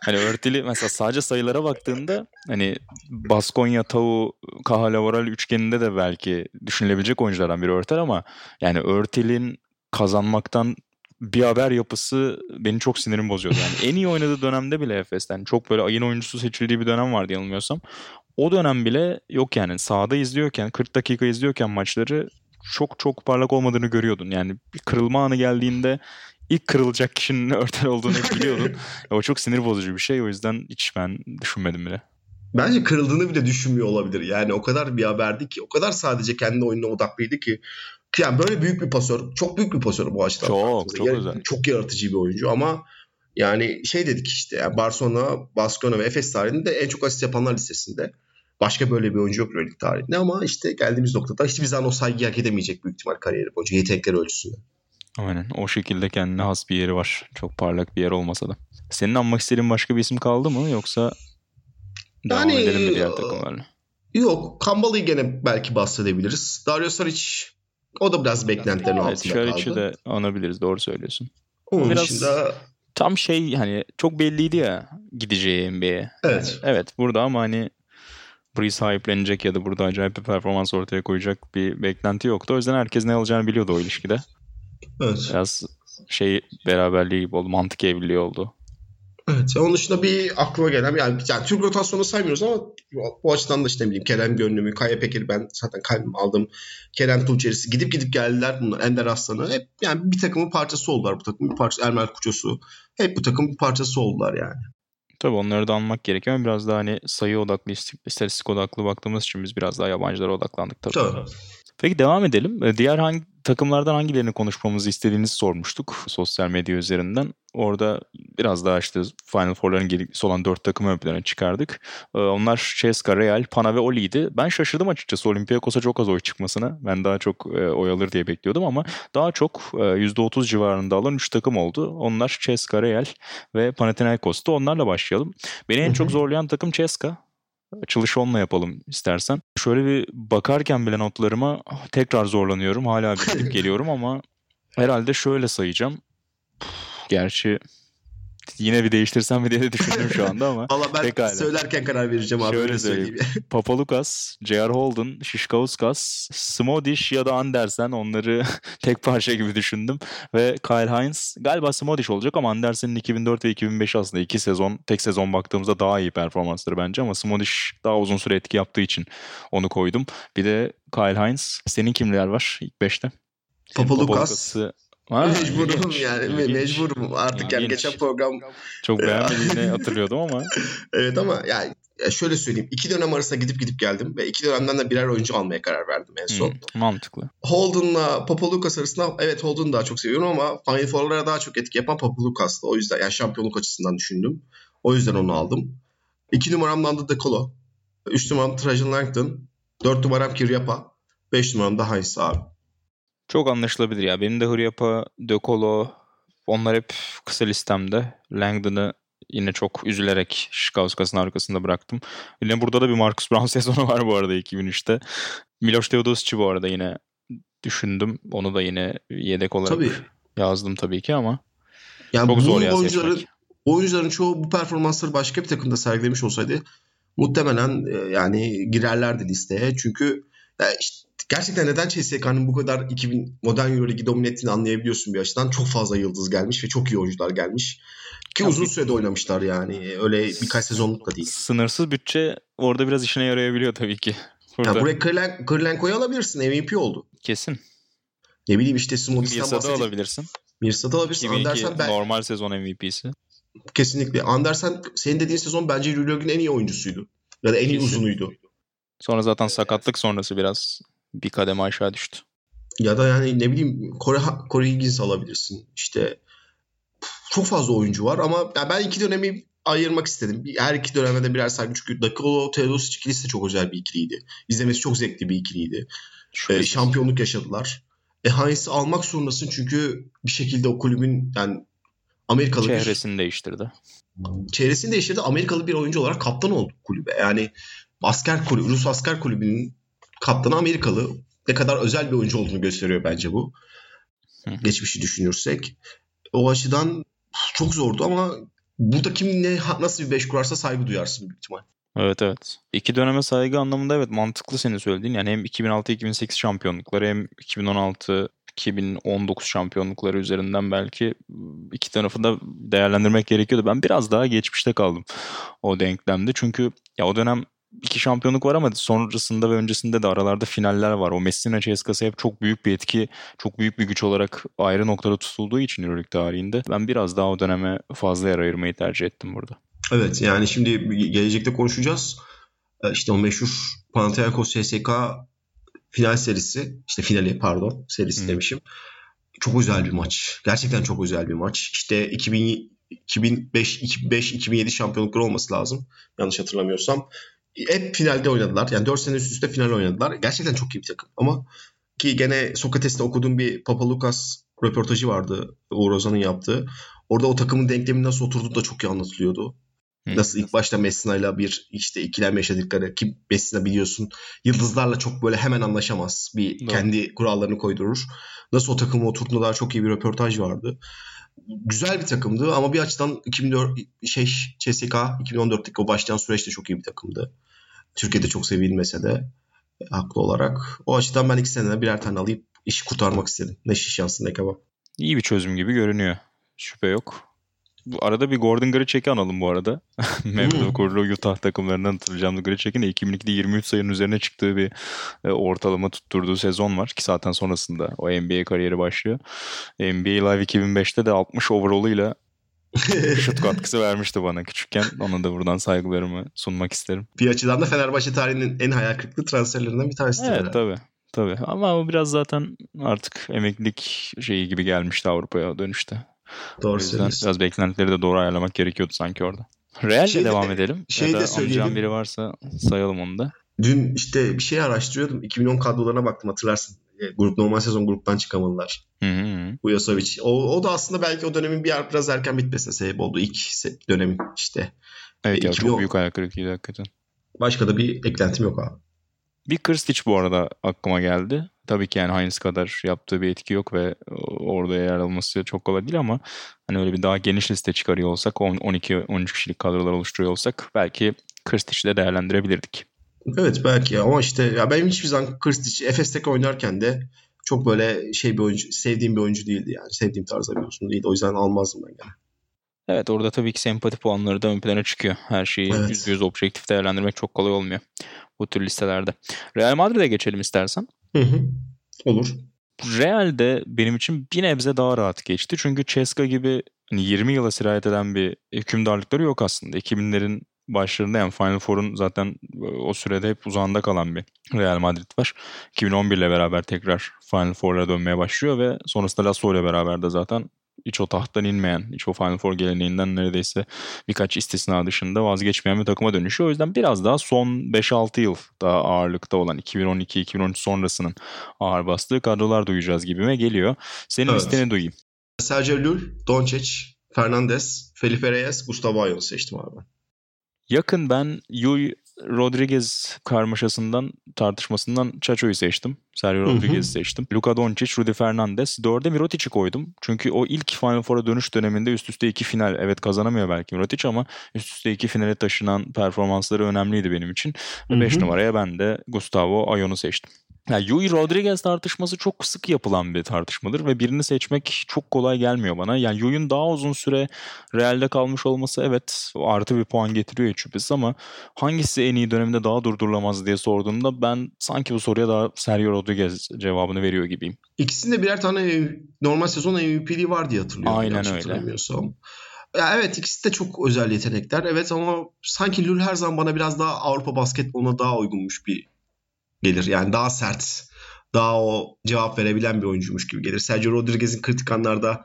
hani Örtel'i mesela sadece sayılara baktığında hani Baskonya, Tau, Kahalavoral üçgeninde de belki düşünülebilecek oyunculardan biri Örtel ama yani Örtel'in kazanmaktan bir haber yapısı beni çok sinirim bozuyordu. Yani en iyi oynadığı dönemde bile Efes'ten çok böyle ayın oyuncusu seçildiği bir dönem vardı yanılmıyorsam. O dönem bile yok yani sahada izliyorken 40 dakika izliyorken maçları çok çok parlak olmadığını görüyordun. Yani bir kırılma anı geldiğinde ilk kırılacak kişinin Örtel olduğunu hep biliyordun. o çok sinir bozucu bir şey. O yüzden hiç ben düşünmedim bile. Bence kırıldığını bile düşünmüyor olabilir. Yani o kadar bir haberdi ki, o kadar sadece kendi oyununa odaklıydı ki. Yani böyle büyük bir pasör, çok büyük bir pasör bu açıdan. Çok, çok Yar- özel. Çok yaratıcı bir oyuncu ama yani şey dedik işte yani Barcelona, Baskonya ve Efes tarihinde en çok asist yapanlar listesinde. Başka böyle bir oyuncu yok Euroleague tarihinde ama işte geldiğimiz noktada hiçbir zaman o saygıyı hak edemeyecek büyük ihtimal kariyeri boyunca yetenekleri ölçüsünde. Aynen. O şekilde kendine has bir yeri var. Çok parlak bir yer olmasa da. Senin anmak istediğin başka bir isim kaldı mı yoksa devam Yani, edelim mi diğer takımlarla? Yok, Kambala'yı gene belki bahsedebiliriz. Dario Saric o da biraz beklentilerin Evet, altında kaldı. de anabiliriz. Doğru söylüyorsun. Onun biraz- dışında Tam şey hani çok belliydi ya gideceği NBA'ye. evet. Evet burada ama hani burayı sahiplenecek ya da burada acayip bir performans ortaya koyacak bir beklenti yoktu. O yüzden herkes ne alacağını biliyordu o ilişkide. Evet. Biraz şey beraberliği gibi oldu. Mantık evliliği oldu. Evet. Onun dışında bir aklıma gelen yani, yani Türk rotasyonu saymıyoruz ama bu açıdan da işte ne bileyim Kerem Gönlümü, Kaya Peker'i ben zaten kalbim aldım. Kerem Tuğçerisi gidip gidip geldiler bunlar. Ender Aslan'ı hep yani bir takımın parçası oldular bu takım. Bir parça Ermel Kuçosu. Hep bu takımın parçası oldular yani. Tabii onları da almak gerekiyor ama biraz daha hani sayı odaklı, istatistik odaklı baktığımız için biz biraz daha yabancılara odaklandık tabii. Tabii. Peki devam edelim. Ee, diğer hangi takımlardan hangilerini konuşmamızı istediğinizi sormuştuk sosyal medya üzerinden. Orada biraz daha işte Final Four'ların geliklisi olan dört takımı ön plana çıkardık. Ee, onlar Ceska, Real, Pana ve Oli'ydi. Ben şaşırdım açıkçası Olympiakos'a çok az oy çıkmasına. Ben daha çok e, oy alır diye bekliyordum ama daha çok e, %30 civarında alan 3 takım oldu. Onlar Ceska, Real ve Panathinaikos'tu. Onlarla başlayalım. Beni en çok zorlayan takım Ceska açılışı onunla yapalım istersen. Şöyle bir bakarken bile notlarıma tekrar zorlanıyorum. Hala bir gidip geliyorum ama herhalde şöyle sayacağım. Gerçi yine bir değiştirsem mi diye de düşündüm şu anda ama. Valla ben pekala. söylerken karar vereceğim abi. Şöyle öyle söyleyeyim. Papalukas, J.R. Holden, Şişkauskas, Smodish ya da Andersen onları tek parça gibi düşündüm. Ve Kyle Hines galiba Smodish olacak ama Andersen'in 2004 ve 2005 aslında iki sezon, tek sezon baktığımızda daha iyi performansları bence ama Smodish daha uzun süre etki yaptığı için onu koydum. Bir de Kyle Hines. Senin kimler var ilk 5'te? Papalukas. Ha, mecburum yani ilginç. mecburum artık yani İlginç. geçen program Çok beğenmediğini hatırlıyordum ama. evet ama yani ya şöyle söyleyeyim iki dönem arasında gidip gidip geldim ve iki dönemden de birer oyuncu almaya karar verdim en son. Hmm, mantıklı. Holden'la Papalukas arasında evet Holden'ı daha çok seviyorum ama Final Four'lara daha çok etki yapan Papalukas'tı. O yüzden yani şampiyonluk açısından düşündüm. O yüzden onu aldım. İki numaram Nando De Colo. Üç numaram Trajan Langton. Dört numaram Kiryapa. Beş numaram da Heinz abi. Çok anlaşılabilir ya. Benim de Hıryapa, De Colo onlar hep kısa listemde. Langdon'ı yine çok üzülerek Şikauskas'ın arkasında bıraktım. Yine burada da bir Marcus Brown sezonu var bu arada 2003'te. Miloš Teodosic'i bu arada yine düşündüm. Onu da yine yedek olarak Tabii. yazdım tabii ki ama Yani çok bu zor ya oyuncuların, seçmek. oyuncuların çoğu bu performansları başka bir takımda sergilemiş olsaydı muhtemelen e, yani girerlerdi listeye. Çünkü işte gerçekten neden CSK'nın bu kadar 2000 modern Euroligi domine ettiğini anlayabiliyorsun bir açıdan. Çok fazla yıldız gelmiş ve çok iyi oyuncular gelmiş. Ki Ya uzun bir- sürede oynamışlar yani. Öyle birkaç sezonluk da değil. Sınırsız bütçe orada biraz işine yarayabiliyor tabii ki. Burada Ya buraya Kırlen- Kırlenko'yu alabilirsin. MVP oldu. kesin. Ne bileyim işte Smotis'ten Mirsa'da bahsedeyim. alabilirsin. Mirsa'da alabilirsin. 2002 Andersen ben normal sezon MVP'si. kesinlikle. Andersen senin dediğin sezon bence Euroleague'in en iyi oyuncusuydu. Ya da en iyi Kesin. uzunuydu. Sonra zaten sakatlık sonrası biraz bir kademe aşağı düştü. Ya da yani ne bileyim Kore, Kore Higgins alabilirsin. İşte çok fazla oyuncu var ama ya ben iki dönemi ayırmak istedim. Bir- Her iki döneme de birer saygı çünkü Dakolo Teodosic ikilisi de çok özel bir ikiliydi. İzlemesi çok zevkli bir ikiliydi. Ee, şampiyonluk yaşadılar. E Heinz'i almak zorundasın çünkü bir şekilde o kulübün yani Amerikalı bir Çehresini değiştirdi. çevresini değiştirdi. Amerikalı bir oyuncu olarak kaptan oldu kulübe. Yani asker kulübü, Rus asker kulübünün kaptanı Amerikalı. Ne kadar özel bir oyuncu olduğunu gösteriyor bence bu. Hı. Geçmişi düşünürsek. O açıdan çok zordu ama burada kim ne nasıl bir beş kurarsa saygı duyarsın büyük ihtimal. Evet evet. İki döneme saygı anlamında evet mantıklı senin söylediğin. Yani hem 2006-2008 şampiyonlukları hem 2016 2019 şampiyonlukları üzerinden belki iki tarafı da değerlendirmek gerekiyordu. Ben biraz daha geçmişte kaldım o denklemde. Çünkü ya o dönem iki şampiyonluk var ama sonrasında ve öncesinde de aralarda finaller var. O Messina CSKA'sı hep çok büyük bir etki, çok büyük bir güç olarak ayrı noktada tutulduğu için Euroleague tarihinde ben biraz daha o döneme fazla yer ayırmayı tercih ettim burada. Evet yani şimdi gelecekte konuşacağız. Ee, İşte o meşhur Panathinaikos CSK final serisi, işte finali pardon serisi Hı. demişim. Çok özel bir maç. Gerçekten çok özel bir maç. İşte 2000, 2005, 2005, 2007 şampiyonlukları olması lazım. Yanlış hatırlamıyorsam. Hep finalde oynadılar. Yani 4 sene üst üste final oynadılar. Gerçekten çok iyi bir takım. Ama ki gene Sokrates'te okuduğum bir Papalukas röportajı vardı Uğur Ozan'ın yaptığı. Orada o takımın denklemi nasıl oturduğu da çok iyi anlatılıyordu. Hı. Nasıl ilk başta Messina'yla bir işte ikilem yaşadıkları ki Messina biliyorsun yıldızlarla çok böyle hemen anlaşamaz. Bir Doğru. kendi kurallarını koydurur. Nasıl o takımı oturttuğuna dair çok iyi bir röportaj vardı. Güzel bir takımdı ama bir açıdan 2004 şey CSK 2014'teki o başlayan süreçte çok iyi bir takımdı. Türkiye'de çok sevilmese de e, haklı olarak. O açıdan ben iki senede birer tane alayıp işi kurtarmak istedim. Ne şiş yansın ne kebap. İyi bir çözüm gibi görünüyor. Şüphe yok. Bu arada bir Gordon Gricek'i analım bu arada. Hmm. kurulu Utah takımlarından hatırlayacağım. Gricek'in de 2002'de 23 sayının üzerine çıktığı bir e, ortalama tutturduğu sezon var. Ki zaten sonrasında o NBA kariyeri başlıyor. NBA Live 2005'te de 60 overall'ıyla şut katkısı vermişti bana küçükken. Ona da buradan saygılarımı sunmak isterim. bir açıdan da Fenerbahçe tarihinin en hayal kırıklığı transferlerinden bir tanesi. Evet tabii. Tabii ama o biraz zaten artık emeklilik şeyi gibi gelmişti Avrupa'ya dönüşte. Doğru o yüzden söylüyorsun. biraz beklentileri de doğru ayarlamak gerekiyordu sanki orada. Real'le Şey de- devam edelim. şey ya de söyleyelim. biri varsa sayalım onu da. Dün işte bir şey araştırıyordum. 2010 kadrolarına baktım hatırlarsın. E, Grup normal sezon gruptan çıkamadılar. Hı hı. Uyasovic. O, o da aslında belki o dönemin bir biraz erken bitmesine sebep oldu. İlk dönemin işte. Evet ya 2010. çok büyük ayak kırıklığıydı hakikaten. Başka da bir eklentim yok abi. Bir Krstic bu arada aklıma geldi. Tabii ki yani Heinz kadar yaptığı bir etki yok ve orada yer alması çok kolay değil ama hani öyle bir daha geniş liste çıkarıyor olsak 12-13 kişilik kadrolar oluşturuyor olsak belki Krstic'i de değerlendirebilirdik. Evet belki ama işte ya benim hiçbir zaman Krstic Efes'teki oynarken de çok böyle şey bir oyuncu, sevdiğim bir oyuncu değildi yani. Sevdiğim tarzda bir oyuncu değildi. O yüzden almazdım ben gene. Evet orada tabii ki sempati puanları da ön plana çıkıyor. Her şeyi Evet. %100 objektif değerlendirmek çok kolay olmuyor bu tür listelerde. Real Madrid'e geçelim istersen. Hı hı. Olur. Real'de benim için bir nebze daha rahat geçti. Çünkü Ceska gibi hani 20 yıla sirayet eden bir hükümdarlıkları yok aslında. 2000'lerin başlarında yani Final Four'un zaten o sürede hep uzağında kalan bir Real Madrid var. 2011 ile beraber tekrar Final Four'lara dönmeye başlıyor ve sonrasında Lasso ile beraber de zaten hiç o tahttan inmeyen, hiç o Final Four geleneğinden neredeyse birkaç istisna dışında vazgeçmeyen bir takıma dönüşüyor. O yüzden biraz daha son 5-6 yıl daha ağırlıkta olan 2012-2013 sonrasının ağır bastığı kadrolar duyacağız gibime geliyor. Senin Evet. listeni duyayım. Sergio Llull, Doncic, Fernandez, Felipe Reyes, Gustavo Ayon'u seçtim abi ben. Yakın ben Yui Rodriguez karmaşasından tartışmasından Chacho'yu seçtim. Sergio. Rodriguez'i seçtim. Luka Doncic, Rudy Fernandez. Dörde Mirotic'i koydum. Çünkü o ilk Final Four'a dönüş döneminde üst üste iki final. Evet kazanamıyor belki Mirotic ama üst üste iki finale taşınan performansları önemliydi benim için. Hı hı. 5 numaraya ben de Gustavo Ayon'u seçtim. Yani Yui Rodriguez tartışması çok sık yapılan bir tartışmadır ve birini seçmek çok kolay gelmiyor bana. Yani Yui'nin daha uzun süre Real'de kalmış olması evet artı bir puan getiriyor şüphesiz ama hangisi en iyi döneminde daha durdurulamaz diye sorduğumda ben sanki bu soruya daha Sergio Rodriguez cevabını veriyor gibiyim. İkisinde birer tane normal sezon MVP'liği var diye hatırlıyorum. Aynen öyle. Ya evet ikisi de çok özel yetenekler. Evet ama sanki Lul her zaman bana biraz daha Avrupa basketboluna daha uygunmuş bir gelir. Yani daha sert, daha o cevap verebilen bir oyuncuymuş gibi gelir. Sergio Rodriguez'in kritik anlarda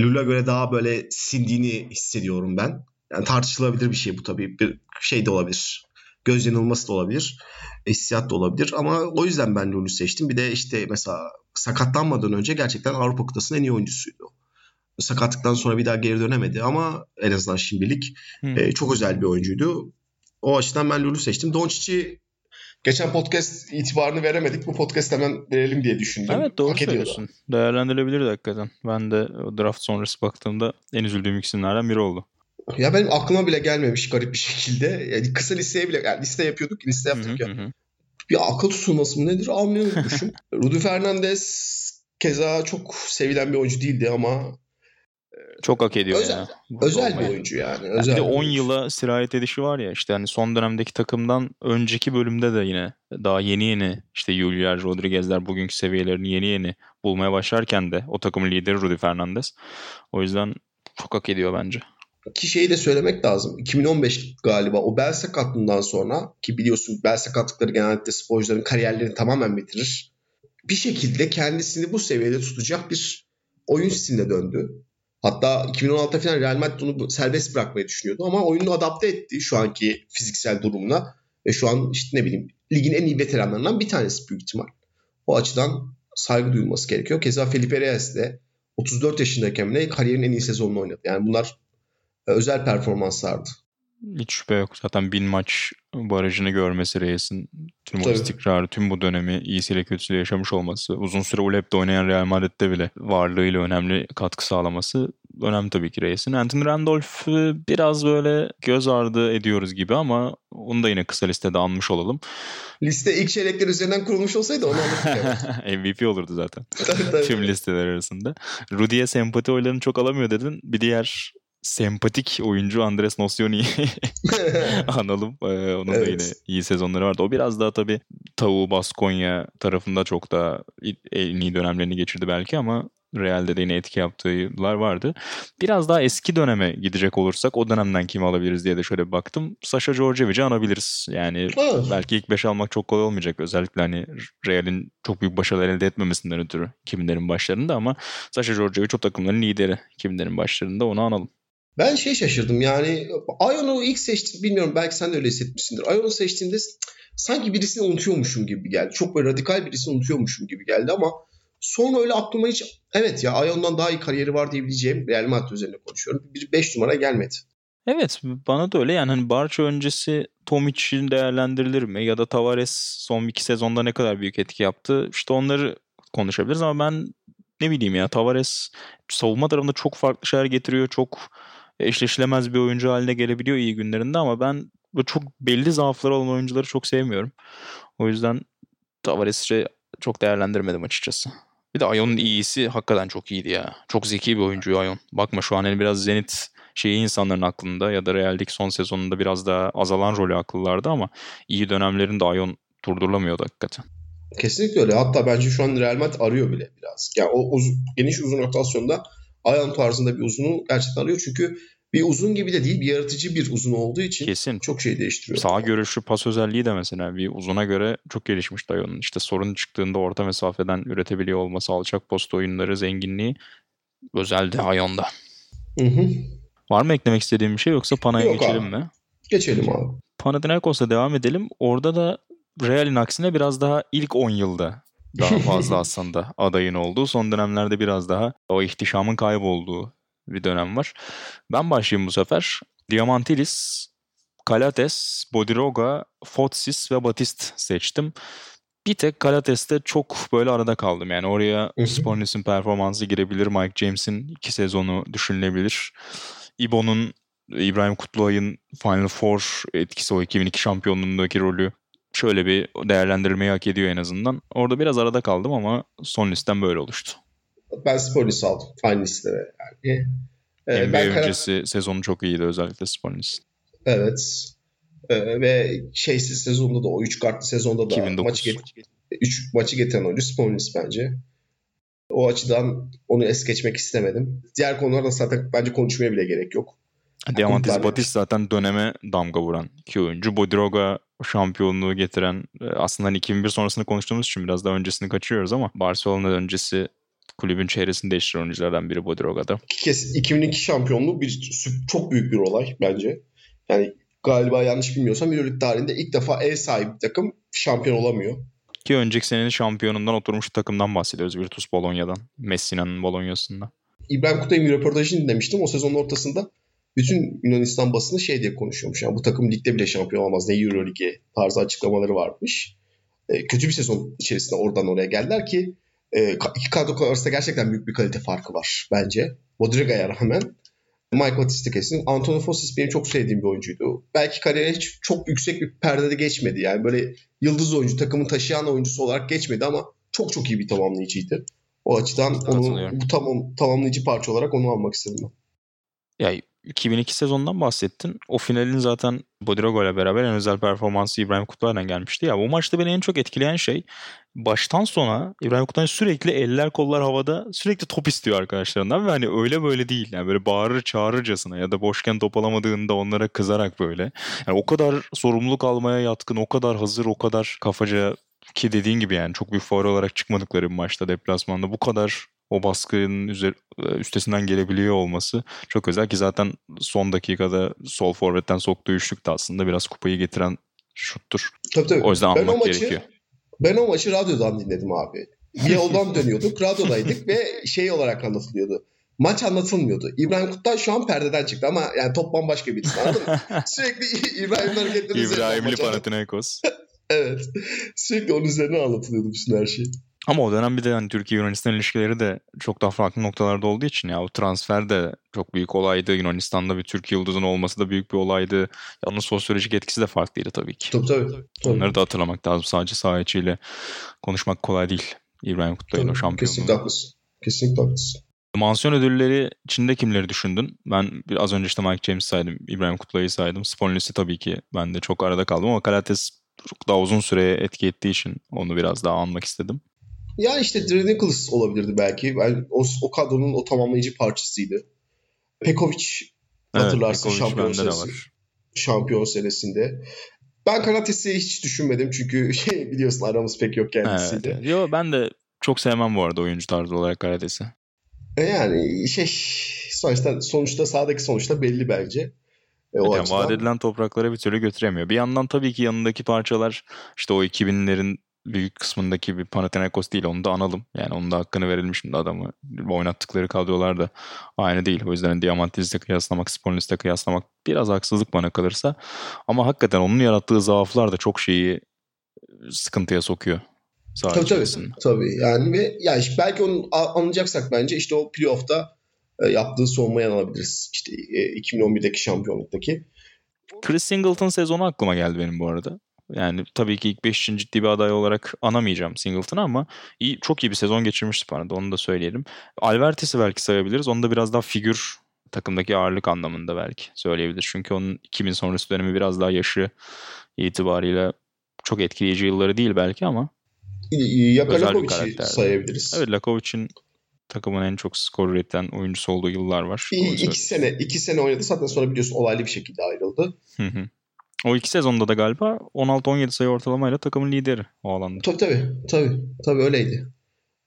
Lul'a göre daha böyle sindiğini hissediyorum ben. Yani tartışılabilir bir şey bu tabii. Bir şey de olabilir. Göz yanılması da olabilir. Hissiyat da olabilir. Ama o yüzden ben Lul'ü seçtim. Bir de işte mesela sakatlanmadan önce gerçekten Avrupa kıtasının en iyi oyuncusuydu. Sakatlıktan sonra bir daha geri dönemedi ama en azından şimdilik Hmm. e, çok özel bir oyuncuydu. O açıdan ben Lul'ü seçtim. Doncic'i geçen podcast itibarını veremedik. Bu podcast hemen verelim diye düşündüm. Evet doğru Hak söylüyorsun. Değerlendirilebilirdi hakikaten. Ben de draft sonrası baktığımda en üzüldüğüm isimlerden biri oldu. Ya benim aklıma bile gelmemiş garip bir şekilde. Yani kısa listeye bile yani liste yapıyorduk, liste yaptık ya. Bir akıl tutulması mı nedir anlıyormuşum. Rudy Fernandez keza çok sevilen bir oyuncu değildi ama Çok hak ediyor Özel- ya. burada özel bir oyuncu yani. Yani Özel bir de bir 10 oyuncu. yıla sirayet edişi var ya işte hani son dönemdeki takımdan önceki bölümde de yine daha yeni yeni işte Julian Rodriguez'ler bugünkü seviyelerini yeni yeni bulmaya başlarken de o takımın lideri Rudy Fernandez. O yüzden çok hak ediyor bence. Ki şeyi de söylemek lazım. 2015 galiba o bel sakatlığından sonra ki biliyorsun bel sakatlıkları genellikle sporcuların kariyerlerini tamamen bitirir. Bir şekilde kendisini bu seviyede tutacak bir oyun stiline döndü. Hatta 2016'da falan Real Madrid onu serbest bırakmayı düşünüyordu ama oyunu adapte etti şu anki fiziksel durumuna ve şu an işte ne bileyim ligin en iyi veteranlarından bir tanesi büyük ihtimal. O açıdan saygı duyulması gerekiyor. Keza Felipe Reyes de 34 yaşındayken bile kariyerin en iyi sezonunu oynadı. Yani bunlar e, özel performanslardı. Hiç şüphe yok. Zaten bin maç barajını görmesi Reyes'in tüm o Tabii. istikrarı, tüm bu dönemi iyisiyle kötüsüyle yaşamış olması, uzun süre ULEP'te oynayan Real Madrid'de bile varlığıyla önemli katkı sağlaması önemli tabii ki Reyes'in. Anthony Randolph'u biraz böyle göz ardı ediyoruz gibi ama onu da yine kısa listede anmış olalım. Liste ilk çeyrekler üzerinden kurulmuş olsaydı onu evet. MVP olurdu zaten Tabii, tabii. tüm listeler arasında. Rudy'ye sempati oylarını çok alamıyor dedin. Bir diğer sempatik oyuncu Andres Nocioni'yi analım. Ee, onun evet. da yine iyi sezonları vardı. O biraz daha tabii Tavu Baskonya tarafında çok daha en iyi dönemlerini geçirdi belki ama Real'de de yine etki yaptılar vardı. Biraz daha eski döneme gidecek olursak o dönemden kimi alabiliriz diye de şöyle bir baktım. Sasha Djordjevic'i anabiliriz. Yani evet. belki ilk 5 almak çok kolay olmayacak. Özellikle hani Real'in çok büyük başarılar elde etmemesinden ötürü 2000'lerin başlarında ama Sasha Djordjevic o takımların lideri 2000'lerin başlarında onu analım. Ben şey şaşırdım yani Ion'u ilk seçtim bilmiyorum belki sen de öyle hissetmişsindir. Ion'u seçtiğimde sanki birisini unutuyormuşum gibi geldi. Çok böyle radikal birisini unutuyormuşum gibi geldi ama Sonra öyle aklıma hiç evet ya Ion'dan daha iyi kariyeri var diyebileceğim Real Madrid üzerine konuşuyorum. Bir 5 numara gelmedi. Evet bana da öyle yani hani Barça öncesi Tomic'in değerlendirilir mi ya da Tavares son iki sezonda ne kadar büyük etki yaptı işte onları konuşabiliriz ama ben ne bileyim ya Tavares savunma tarafında çok farklı şeyler getiriyor çok eşleşilemez bir oyuncu haline gelebiliyor iyi günlerinde ama ben çok belli zaafları olan oyuncuları çok sevmiyorum. O yüzden Tavares'i çok değerlendirmedim açıkçası. Bir de Ion'un iyisi hakikaten çok iyiydi ya. Çok zeki bir oyuncu Ion. Bakma şu an hani biraz Zenit şeyi insanların aklında ya da Real'deki son sezonunda biraz daha azalan rolü akıllarda ama iyi dönemlerinde Ion durdurulamıyordu hakikaten. Kesinlikle öyle. Hatta bence şu an Real Madrid arıyor bile biraz. Yani o uz- geniş uzun rotasyonda Ion tarzında bir uzunu gerçekten arıyor. Çünkü bir uzun gibi de değil bir yaratıcı bir uzun olduğu için Kesin. çok şey değiştiriyor. Sağ görüşü pas özelliği de mesela bir uzuna göre çok gelişmiş Dayon'un. İşte sorun çıktığında orta mesafeden üretebiliyor olması, alçak post oyunları, zenginliği özeldi Ayon'da. Hı hı. Var mı eklemek istediğim bir şey yoksa Pana'ya geçelim abi. mi? Geçelim abi. Panathinaikos'a devam edelim. Orada da Real'in aksine biraz daha ilk 10 yılda daha fazla aslında adayın olduğu. Son dönemlerde biraz daha o ihtişamın kaybolduğu bir dönem var. Ben başlayayım bu sefer. Diamantilis, Kalates, Bodiroga, Fotsis ve Batist seçtim. Bir tek Kalates'te çok böyle arada kaldım. Yani oraya Spornis'in performansı girebilir. Mike James'in iki sezonu düşünülebilir. İbo'nun İbrahim Kutluay'ın Final Four etkisi o 2002 şampiyonluğundaki rolü şöyle bir değerlendirmeyi hak ediyor en azından. Orada biraz arada kaldım ama son listem böyle oluştu. Ben Sporlis aldım finalistlere yani. Ee, NBA ben öncesi karar... sezonu çok iyiydi özellikle Sporlis. Evet. Ee, ve şeysiz sezonda da o 3 kartlı sezonda da 2009. maçı, get 3 maçı getiren oyuncu Sporlis bence. O açıdan onu es geçmek istemedim. Diğer konularda zaten bence konuşmaya bile gerek yok. Diamantis Batis zaten döneme damga vuran iki oyuncu. Bodiroga şampiyonluğu getiren e, aslında hani 2001 sonrasında konuştuğumuz için biraz daha öncesini kaçırıyoruz ama Barcelona öncesi kulübün çehresini değiştiren oyunculardan biri Bodiroga'da. Kesin 2002 şampiyonluğu bir çok büyük bir olay bence. Yani galiba yanlış bilmiyorsam Euroleague tarihinde ilk defa ev sahibi takım şampiyon olamıyor. Ki önceki senenin şampiyonundan oturmuş takımdan bahsediyoruz Virtus Bologna'dan. Messina'nın Bologna'sında. İbrahim Kutay'ın bir röportajını dinlemiştim. O sezonun ortasında bütün Yunanistan basını şey diye konuşuyormuş. Yani bu takım ligde bile şampiyon olamaz. Ne Euroleague tarzı açıklamaları varmış. E, kötü bir sezon içerisinde oradan oraya geldiler ki e, iki kadro arasında gerçekten büyük bir kalite farkı var bence. Modriga'ya rağmen. Mike Batistikes'in. Antonio Fossis benim çok sevdiğim bir oyuncuydu. Belki kariyeri hiç çok yüksek bir perdede geçmedi. Yani böyle yıldız oyuncu, takımın taşıyan oyuncusu olarak geçmedi ama çok çok iyi bir tamamlayıcıydı. O açıdan onu bu tamam, tamamlayıcı parça olarak onu almak istedim ben. Ya 2002 sezonundan bahsettin. O finalin zaten Bodirogo ile beraber en özel performansı İbrahim Kutluay'dan gelmişti. Ya bu maçta beni en çok etkileyen şey baştan sona İbrahim Kutluay sürekli eller kollar havada sürekli top istiyor arkadaşlarından ve hani öyle böyle değil. Yani böyle bağırır çağırırcasına ya da boşken top alamadığında onlara kızarak böyle. Yani o kadar sorumluluk almaya yatkın, o kadar hazır, o kadar kafaca ki dediğin gibi yani çok büyük favori olarak çıkmadıkları bir maçta deplasmanda bu kadar o baskının üzer, e, üstesinden gelebiliyor olması çok özel ki zaten son dakikada sol forvetten soktuğu üçlük de aslında biraz kupayı getiren şuttur. Tabii tabii. O yüzden ben almak o maçı, gerekiyor. Ben o maçı radyodan dinledim abi. Bir yoldan dönüyorduk, radyodaydık ve şey olarak anlatılıyordu. Maç anlatılmıyordu. İbrahim Kutay şu an perdeden çıktı ama yani top bambaşka birisi anladın mı? Sürekli İbrahim'in hareketleri İbrahimli Panathinaikos. evet. Sürekli onun üzerine anlatılıyordu bütün her şey. Ama o dönem bir de hani Türkiye-Yunanistan ilişkileri de çok daha farklı noktalarda olduğu için ya o transfer de çok büyük olaydı. Yunanistan'da bir Türk yıldızın olması da büyük bir olaydı. Onun sosyolojik etkisi de farklıydı tabii ki. Tabii tabii. tabii. Onları da hatırlamak lazım. Sadece saha içiyle konuşmak kolay değil. İbrahim Kutlay'ın o şampiyonluğu. Kesinlikle haklısın. Kesinlikle haklısın. Mansiyon ödülleri içinde kimleri düşündün? Ben bir az önce işte Mike James saydım, İbrahim Kutlay'ı saydım. Sponlis'i tabii ki ben de çok arada kaldım ama Kalates çok daha uzun süreye etki ettiği için onu biraz daha anmak istedim. Ya işte Dre Nichols olabilirdi belki. Ben, o, o kadronun o tamamlayıcı parçasıydı. Pekovic hatırlarsın evet, şampiyon senesi. Şampiyon senesinde. Ben Karates'i hiç düşünmedim çünkü şey biliyorsun aramız pek yok kendisiyle. Evet. Yo, ben de çok sevmem bu arada oyuncu tarzı olarak Karates'i. E yani şey sonuçta sonuçta sahadaki sonuçta belli bence. E, o yani vaat edilen topraklara bir türlü götüremiyor. Bir yandan tabii ki yanındaki parçalar işte o 2000'lerin büyük kısmındaki bir Panathinaikos değil onu da analım. Yani onun da hakkını verelim şimdi adamı. Oynattıkları kadrolar da aynı değil. O yüzden Diamantidis'le kıyaslamak, Spolinis'le kıyaslamak biraz haksızlık bana kalırsa. Ama hakikaten onun yarattığı zaaflar da çok şeyi sıkıntıya sokuyor. Tabii tabii. Tabii yani ve yani işte belki onu anlayacaksak bence işte o playoff'ta e, yaptığı savunmayı alabiliriz. İşte e, 2011'deki şampiyonluktaki. Chris Singleton sezonu aklıma geldi benim bu arada. Yani tabii ki ilk 5 için ciddi bir aday olarak anamayacağım Singleton'ı ama iyi, çok iyi bir sezon geçirmişti bana da onu da söyleyelim. Alvertes'i belki sayabiliriz. Onu da biraz daha figür takımdaki ağırlık anlamında belki söyleyebiliriz. Çünkü onun 2000 sonrası dönemi biraz daha yaşı itibariyle çok etkileyici yılları değil belki ama ya Lakovic'i sayabiliriz. Evet Lakovic'in takımın en çok skor üreten oyuncusu olduğu yıllar var. İyi, iki sene iki sene oynadı zaten sonra biliyorsun olaylı bir şekilde ayrıldı. Hı hı. O iki sezonda da galiba 16-17 sayı ortalamayla takımın lideri o alanda. Tabii tabii. Tabii, tabii öyleydi.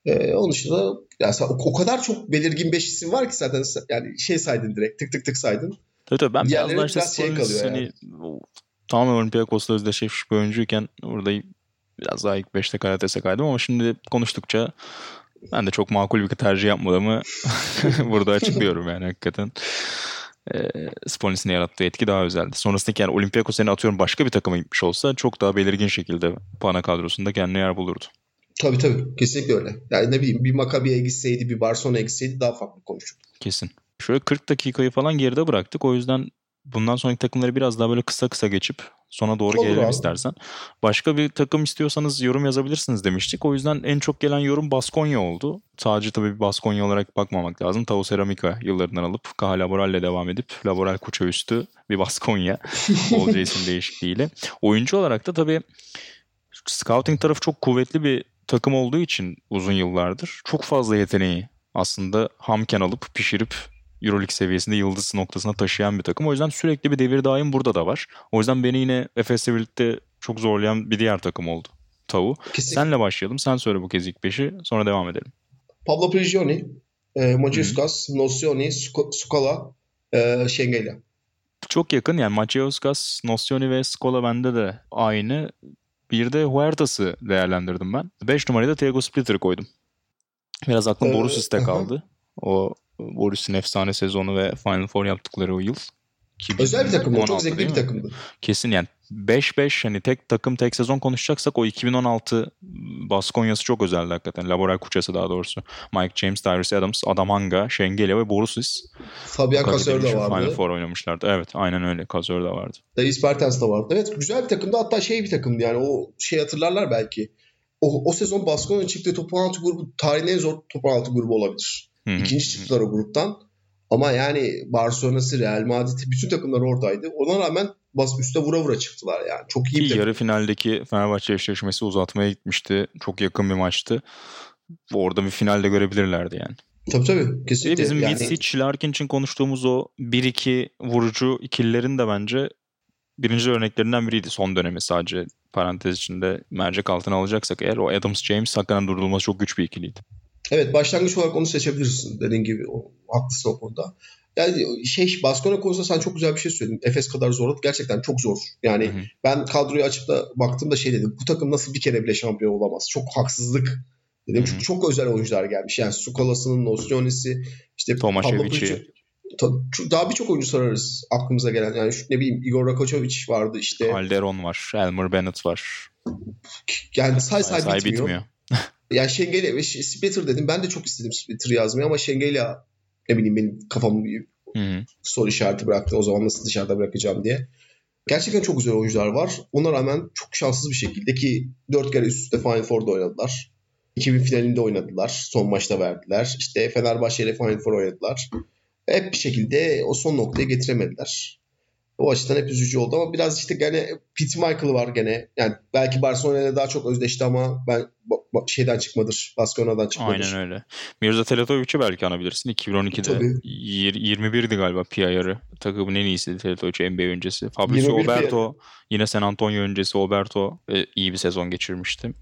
Ee, onun dışında ya o kadar çok belirgin 5 isim var ki zaten yani şey saydın direkt tık tık tık saydın. Tabii tabii ben biraz daha işte şey kalıyor hani, yani. Tamamen Olympiakos'la özdeşleşmiş bir oyuncuyken orada biraz daha ilk 5'te Karates'e kaydım ama şimdi konuştukça ben de çok makul bir tercih yapmadığımı burada açıklıyorum yani hakikaten e, yarattığı etki daha özeldi. Sonrasındaki yani Olympiakos seni atıyorum başka bir takıma gitmiş olsa çok daha belirgin şekilde Pana kadrosunda kendine yer bulurdu. Tabii tabii. Kesinlikle öyle. Yani ne bileyim bir Maccabi'ye gitseydi, bir Barcelona'ya gitseydi daha farklı konuşurdu. Kesin. Şöyle 40 dakikayı falan geride bıraktık. O yüzden bundan sonraki takımları biraz daha böyle kısa kısa geçip sona doğru Olur gelelim abi. istersen. Başka bir takım istiyorsanız yorum yazabilirsiniz demiştik. O yüzden en çok gelen yorum Baskonya oldu. Sadece tabii bir Baskonya olarak bakmamak lazım. Tau Ceramica yıllarından alıp Kaha Laboral'le devam edip Laboral Kuça üstü bir Baskonya. Olca isim değişikliğiyle. Oyuncu olarak da tabii scouting tarafı çok kuvvetli bir takım olduğu için uzun yıllardır çok fazla yeteneği aslında hamken alıp pişirip Euroleague seviyesinde yıldız noktasına taşıyan bir takım. O yüzden sürekli bir devir daim burada da var. O yüzden beni yine Efes'le birlikte çok zorlayan bir diğer takım oldu. Tavu. Kesinlikle. Senle başlayalım. Sen söyle bu kez ilk beşi. Sonra devam edelim. Pablo Prigioni, e, Maciuskas, Nocioni, Scola, e, Şengela. Çok yakın yani Maciuskas, Nocioni ve Scola bende de aynı. Bir de Huertas'ı değerlendirdim ben. 5 numarayı da Thiago Splitter koydum. Biraz aklım ee, Borusis'te kaldı. O Boris'in efsane sezonu ve Final Four yaptıkları o yıl. Özel bir takımdı. Çok zevkli bir takımdı. Kesin yani 5-5 hani tek takım tek sezon konuşacaksak o 2016 Baskonya'sı çok özeldi hakikaten. Laboral Kuçası daha doğrusu. Mike James, Tyrese Adams, Adamanga, Şengeli ve Borusis. Fabian Kasör da vardı. Final Four oynamışlardı. Evet aynen öyle. Kasör da vardı. Davis Bertens da vardı. Evet güzel bir takımdı. Hatta şey bir takımdı yani o şey hatırlarlar belki. O, o sezon Baskonya çıktığı top 16 grubu tarihin en zor top 16 grubu olabilir. İkinci çıktılar o gruptan. Ama yani Barcelona'sı, Real Madrid bütün takımlar oradaydı. Ona rağmen bas üste vura vura çıktılar yani. Çok iyi bir Yarı finaldeki Fenerbahçe eşleşmesi uzatmaya gitmişti. Çok yakın bir maçtı. Orada bir finalde görebilirlerdi yani. Tabii tabii. Kesinlikle. Ve bizim yani... Mitsic, Larkin için konuştuğumuz o 1-2 vurucu ikililerin de bence birinci örneklerinden biriydi son dönemi sadece parantez içinde mercek altına alacaksak eğer o Adams James hakikaten durdurulması çok güç bir ikiliydi. Evet başlangıç olarak onu seçebilirsin dediğin gibi. O, haklısın o konuda. Yani şey Baskonya konusunda sen çok güzel bir şey söyledin. Efes kadar zor. Gerçekten çok zor. Yani hı hı. ben kadroyu açıp da baktığımda şey dedim. Bu takım nasıl bir kere bile şampiyon olamaz? Çok haksızlık dedim. Çünkü çok özel oyuncular gelmiş. Yani Sukolas'ının, Nocionis'i, işte Tomaşeviç'i. Daha birçok oyuncu sorarız aklımıza gelen. Yani şu, ne bileyim Igor Rakočović vardı işte. Calderon var. Elmer Bennett var. Yani say say, say bitmiyor. bitmiyor. Yani Şengeli ve Splitter dedim. Ben de çok istedim Splitter yazmayı ama Şengeli ne bileyim benim kafamı bir soru işareti bıraktı. O zaman nasıl dışarıda bırakacağım diye. Gerçekten çok güzel oyuncular var. Ona rağmen çok şanssız bir şekilde ki dört kere üst üste Final Four'da oynadılar. 2000 finalinde oynadılar. Son maçta verdiler. İşte Fenerbahçe ile Final Four oynadılar. Hep bir şekilde o son noktaya getiremediler. O açıdan hep üzücü oldu ama biraz işte gene Pete Michael var gene. Yani belki Barcelona'yla daha çok özdeşti ama ben şeyden çıkmadır. Barcelona'dan çıkmadır. Aynen öyle. Mirza Teletovic'i belki anabilirsin. 2012'de Tabii. 21'di galiba PIR'ı. Takımın en iyisiydi Teletovic NBA öncesi. Fabrizio 21 Oberto yine San Antonio öncesi Oberto iyi bir sezon geçirmişti.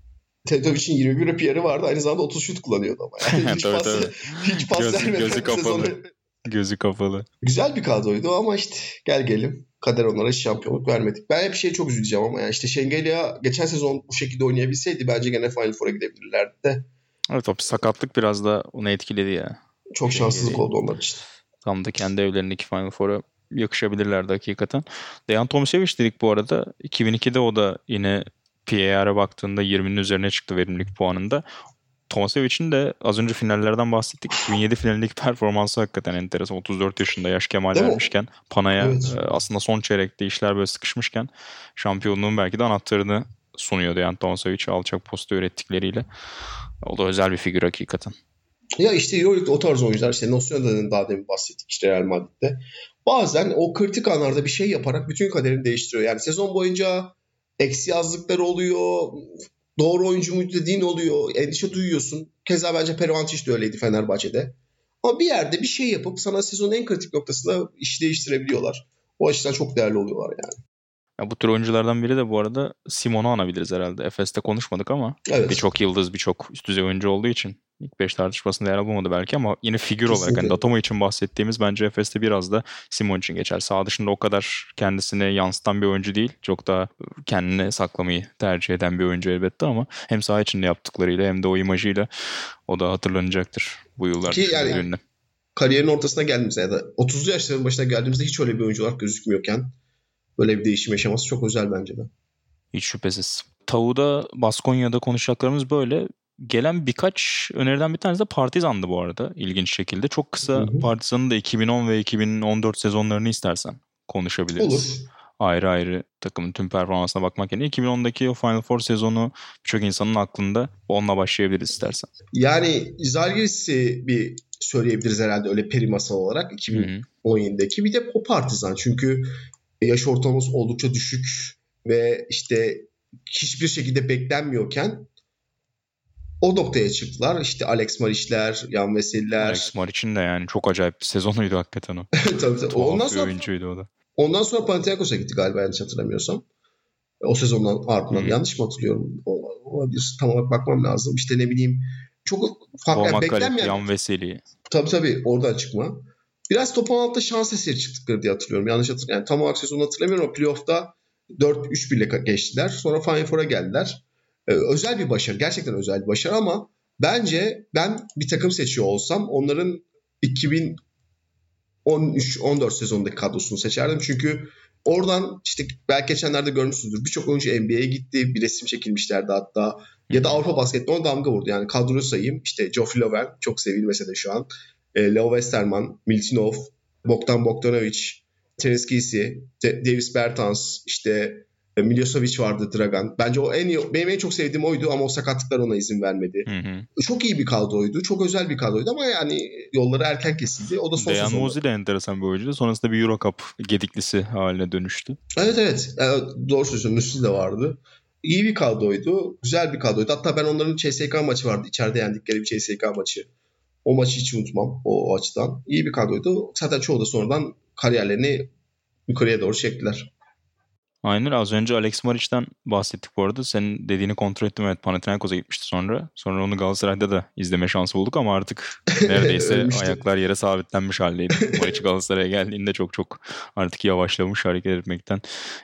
Tedovic'in 21 PR'ı vardı. Aynı zamanda 30 şut kullanıyordu ama. Yani hiç, Tabii, pas, tabii. hiç pas Gözü- vermeden gözü kapalı. sezonu- Gözü kapalı. Güzel bir kadroydu ama işte gel gelim. Kader onlara şampiyonluk vermedik. Ben hep şeye çok üzüleceğim ama yani işte Şengelya geçen sezon bu şekilde oynayabilseydi bence gene Final Four'a gidebilirlerdi de. Evet o sakatlık biraz da onu etkiledi ya. Çok Şengelya- şanssızlık oldu onlar için. Tam da kendi evlerindeki Final Four'a yakışabilirlerdi hakikaten. Dejan Tomicevic dedik bu arada. 2002'de o da yine PAR'a baktığında 20'nin üzerine çıktı verimlilik puanında. Tomasevic'in de az önce finallerden bahsettik. 2007 finalindeki performansı hakikaten enteresan. 34 yaşında yaş kemal vermişken Pana'ya Evet. e, aslında son çeyrekte işler böyle sıkışmışken şampiyonluğun belki de anahtarını sunuyordu yani Tomasevic alçak posta ürettikleriyle. O da özel bir figür hakikaten. Ya işte Euroleague'de o tarz oyuncular işte Nacional'den daha demin bahsettik işte Real Madrid'de. Bazen o kritik anlarda bir şey yaparak bütün kaderini değiştiriyor. Yani sezon boyunca eksi yazdıkları oluyor. Doğru oyuncu mu dediğin oluyor. Endişe duyuyorsun. Keza bence Peruantic de öyleydi Fenerbahçe'de. Ama bir yerde bir şey yapıp sana sezonun en kritik noktasında işi değiştirebiliyorlar. O açıdan çok değerli oluyorlar yani. Ya bu tür oyunculardan biri de bu arada Simon'u anabiliriz herhalde. Efes'te konuşmadık ama Evet. birçok yıldız, birçok üst düzey oyuncu olduğu için ilk 5 tartışmasında yer bulmadı belki ama yine figür olarak Kesinlikle. hani Datamo için bahsettiğimiz bence Efes'te biraz da Simon için geçer. Sağ dışında o kadar kendisine yansıtan bir oyuncu değil. Çok daha kendine saklamayı tercih eden bir oyuncu elbette ama hem saha içinde yaptıklarıyla hem de o imajıyla o da hatırlanacaktır bu yıllar Ki yani-. Kariyerin ortasına geldiğimizde ya da 30'lu yaşların başına geldiğimizde hiç öyle bir oyuncu olarak gözükmüyorken böyle bir değişim yaşaması çok özel bence de. Hiç şüphesiz. Tavu'da, Baskonya'da konuşacaklarımız böyle. Gelen birkaç öneriden bir tanesi de Partizan'dı bu arada ilginç şekilde. Çok kısa Hı hı. Partizan'ın da 2010 ve 2014 sezonlarını istersen konuşabiliriz. Olur. Ayrı ayrı takımın tüm performansına bakmak yerine 2010'daki o Final Four sezonu birçok insanın aklında. Onunla başlayabiliriz istersen. Yani Zalgiris'i bir söyleyebiliriz herhalde öyle peri masal olarak Hı 2017'deki. hı. Bir de o Partizan çünkü yaş ortalaması oldukça düşük ve işte hiçbir şekilde beklenmiyorken o noktaya çıktılar. İşte Alex Mariçler, Yan Veseliler. Alex Maric'in de yani çok acayip bir sezonuydu hakikaten o. tabii, tabii. Tuhaf Ondan sonra oyuncuydu o da. Ondan sonra Panathinaikos'a gitti galiba yanlış hatırlamıyorsam. O sezondan ardından Hı. yanlış mı hatırlıyorum? O- Olabilir. Tam olarak bakmam lazım. İşte ne bileyim çok farklı yani beklenmeyen Yan Veseli. tabii tabii oradan çıkma. Biraz top 16'da şans eseri çıktıkları diye hatırlıyorum. Yanlış hatırlıyorum. Yani tam olarak sezonu hatırlamıyorum ama playoff'ta 4-3 bile geçtiler. Sonra Final Four'a geldiler. Ee, özel bir başarı. Gerçekten özel bir başarı ama bence ben bir takım seçiyor olsam onların 2013-14 sezonundaki kadrosunu seçerdim. Çünkü oradan işte belki geçenlerde görmüşsünüzdür. Birçok oyuncu NBA'ye gitti. Bir resim çekilmişlerdi hatta. Ya da Avrupa basketboluna damga vurdu. Yani kadroyu sayayım. İşte Geoffrey Loven çok sevilmese de şu an. E, Leo Westerman, Miltinov, Bogdan Bogdanovic, Terence Kisi, Davis Bertans, işte e, Miljosevic vardı Dragan. Bence o en iyi, benim en çok sevdiğim oydu ama o sakatlıklar ona izin vermedi. Hı hı. Çok iyi bir kadroydu. Çok özel bir kadroydu ama yani yolları erken kesildi. O da son Dejan. Mozi de enteresan bir oyuncuydu. Sonrasında bir Euro Cup gediklisi haline dönüştü. Evet evet. Yani doğru söylüyorsun. Müslü de vardı. İyi bir kadroydu. Güzel bir kadroydu. Hatta ben onların CSK maçı vardı. İçeride yendikleri bir CSK maçı. O maçı hiç unutmam o, o açıdan. İyi bir kadroydu. Zaten çoğu da sonradan kariyerlerini yukarıya doğru çektiler. Aynen az önce Alex Maric'ten bahsettik bu arada. Senin dediğini kontrol ettim. Evet Panathinaikos'a gitmişti sonra. Sonra onu Galatasaray'da da izleme şansı bulduk ama artık neredeyse ayaklar yere sabitlenmiş haldeydi. Maric Galatasaray'a geldiğinde çok çok artık yavaşlamış hareket etmekten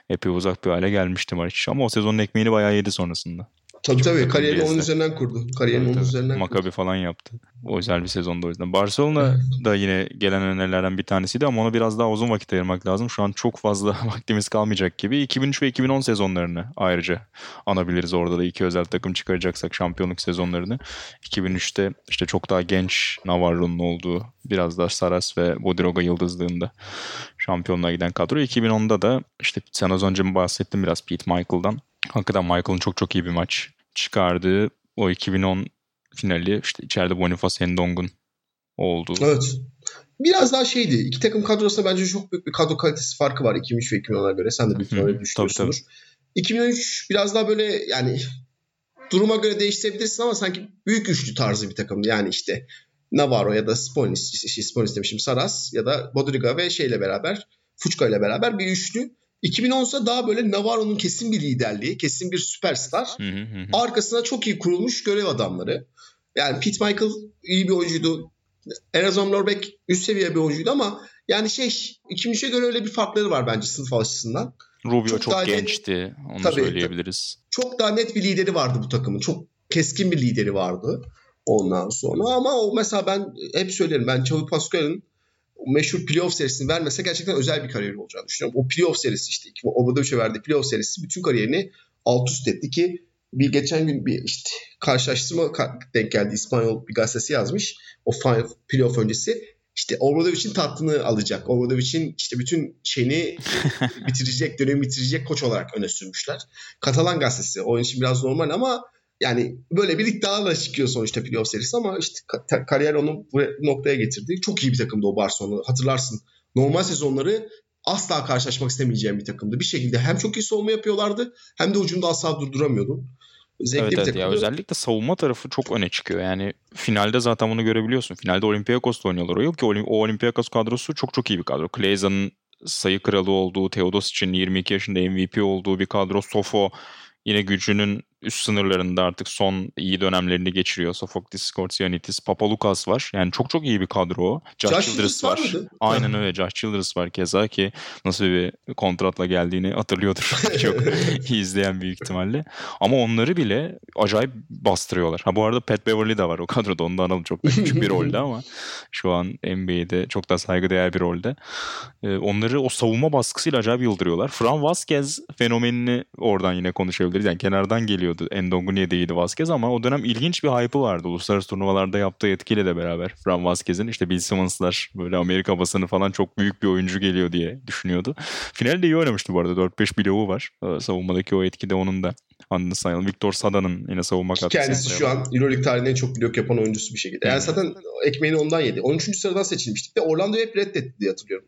epey uzak bir hale gelmişti Maric. Ama o sezonun ekmeğini bayağı yedi sonrasında. Tabii tabii. Kariyerini onun üzerinden kurdu. Kariyerini Tabii, onun üzerinden kurdu. Maccabi falan yaptı. O özel bir sezonda o yüzden. Barcelona da yine gelen önerilerden bir tanesiydi ama ona biraz daha uzun vakit ayırmak lazım. Şu an çok fazla vaktimiz kalmayacak gibi. 2003 ve 2010 sezonlarını ayrıca anabiliriz. Orada da iki özel takım çıkaracaksak şampiyonluk sezonlarını. 2003'te işte çok daha genç Navarro'nun olduğu biraz daha Saras ve Bodiroga yıldızlığında şampiyonluğa giden kadro. 2010'da da işte sen az önce bahsettin biraz Pete Michael'dan. Hakikaten Michael'ın çok çok iyi bir maç çıkardığı o 2010 finali işte içeride Boniface Hendong'un olduğu. Evet. Biraz daha şeydi. İki takım kadrosunda bence çok büyük bir kadro kalitesi farkı var 2003 ve 2010'a göre. Sen de büyük ihtimalle düşünüyorsundur. 2003 biraz daha böyle yani duruma göre değiştirebilirsin ama sanki büyük üçlü tarzı bir takımdı. Yani işte Navarro ya da Sponis, şey, Sponis demişim Saras ya da Bodriga ve şeyle beraber Fuçka ile beraber bir üçlü. 2010 ise daha böyle Navarro'nun kesin bir liderliği, kesin bir süperstar. Hı hı hı. Arkasına çok iyi kurulmuş görev adamları. Yani Pete Michael iyi bir oyuncuydu. Erazom Lorbeck üst seviye bir oyuncuydu ama yani şey 2003'e göre öyle bir farkları var bence sınıf açısından. Rubio Çok çok, daha net- gençti. Onu Tabii, söyleyebiliriz. Çok daha net bir lideri vardı bu takımın. Çok keskin bir lideri vardı ondan sonra. Ama o mesela ben hep söylerim. Ben Xavi Pascal'ın o meşhur playoff serisini vermese gerçekten özel bir kariyeri olacağını düşünüyorum. O playoff serisi işte. Obradovic'e verdiği playoff serisi bütün kariyerini alt üst etti ki bir geçen gün bir işte karşılaştırma ka- denk geldi. İspanyol bir gazetesi yazmış. O final playoff öncesi. İşte Obradovic'in tatlını alacak. Obradovic'in işte bütün şeyini bitirecek, dönemi bitirecek koç olarak öne sürmüşler. Katalan gazetesi. Onun için biraz normal ama yani böyle bir iddialarla çıkıyor sonuçta playoff serisi ama işte ka- kariyer onu bu noktaya getirdi. Çok iyi bir takımdı o Barcelona. Hatırlarsın. Normal sezonları asla karşılaşmak istemeyeceğim bir takımdı. Bir şekilde hem çok iyi savunma yapıyorlardı hem de ucunda asla durduramıyordun. Zevkli Evet bir evet ya özellikle savunma tarafı çok öne çıkıyor. Yani finalde zaten bunu görebiliyorsun. Finalde Olympiakos'ta oynuyorlar. O yıl ki o Olympiakos kadrosu çok çok iyi bir kadro. Kleyza'nın sayı kralı olduğu, Teodosic'in 22 yaşında MVP olduğu bir kadro. Sofo yine gücünün üst sınırlarında artık son iyi dönemlerini geçiriyor. Sofoklis, Skortsianitis, Papalukas var. Yani çok çok iyi bir kadro o. Josh, Josh Childress var mıydı? Aynen öyle. Josh Childress var keza ki nasıl bir kontratla geldiğini hatırlıyordur. çok izleyen büyük ihtimalle. Ama onları bile acayip bastırıyorlar. Ha bu arada Pat Beverly de var o kadroda. Onu da analım çok küçük bir rolde ama şu an NBA'de çok da saygıdeğer bir rolde. Ee, onları o savunma baskısıyla acayip yıldırıyorlar. Fran Vasquez fenomenini oradan yine konuşabiliriz. Yani kenardan geliyordu. Endongu niye değildi Vasquez ama o dönem ilginç bir hype'ı vardı. Uluslararası turnuvalarda yaptığı etkiyle de beraber. Fran Vasquez'in işte Bill Simmons'lar böyle Amerika basını falan çok büyük bir oyuncu geliyor diye düşünüyordu. Finalde iyi oynamıştı bu arada. 4-5 bloğu var. Ee, Savunmadaki o etki de onun da anını sayalım. Victor Sada'nın yine savunma katkısı. Kendisi şu an Euroleague tarihinin en çok blok yapan oyuncusu bir şekilde. Yani zaten ekmeğini ondan yedi. 13. sıradan seçilmiştik ve Orlando'yu hep reddetti diye hatırlıyorum.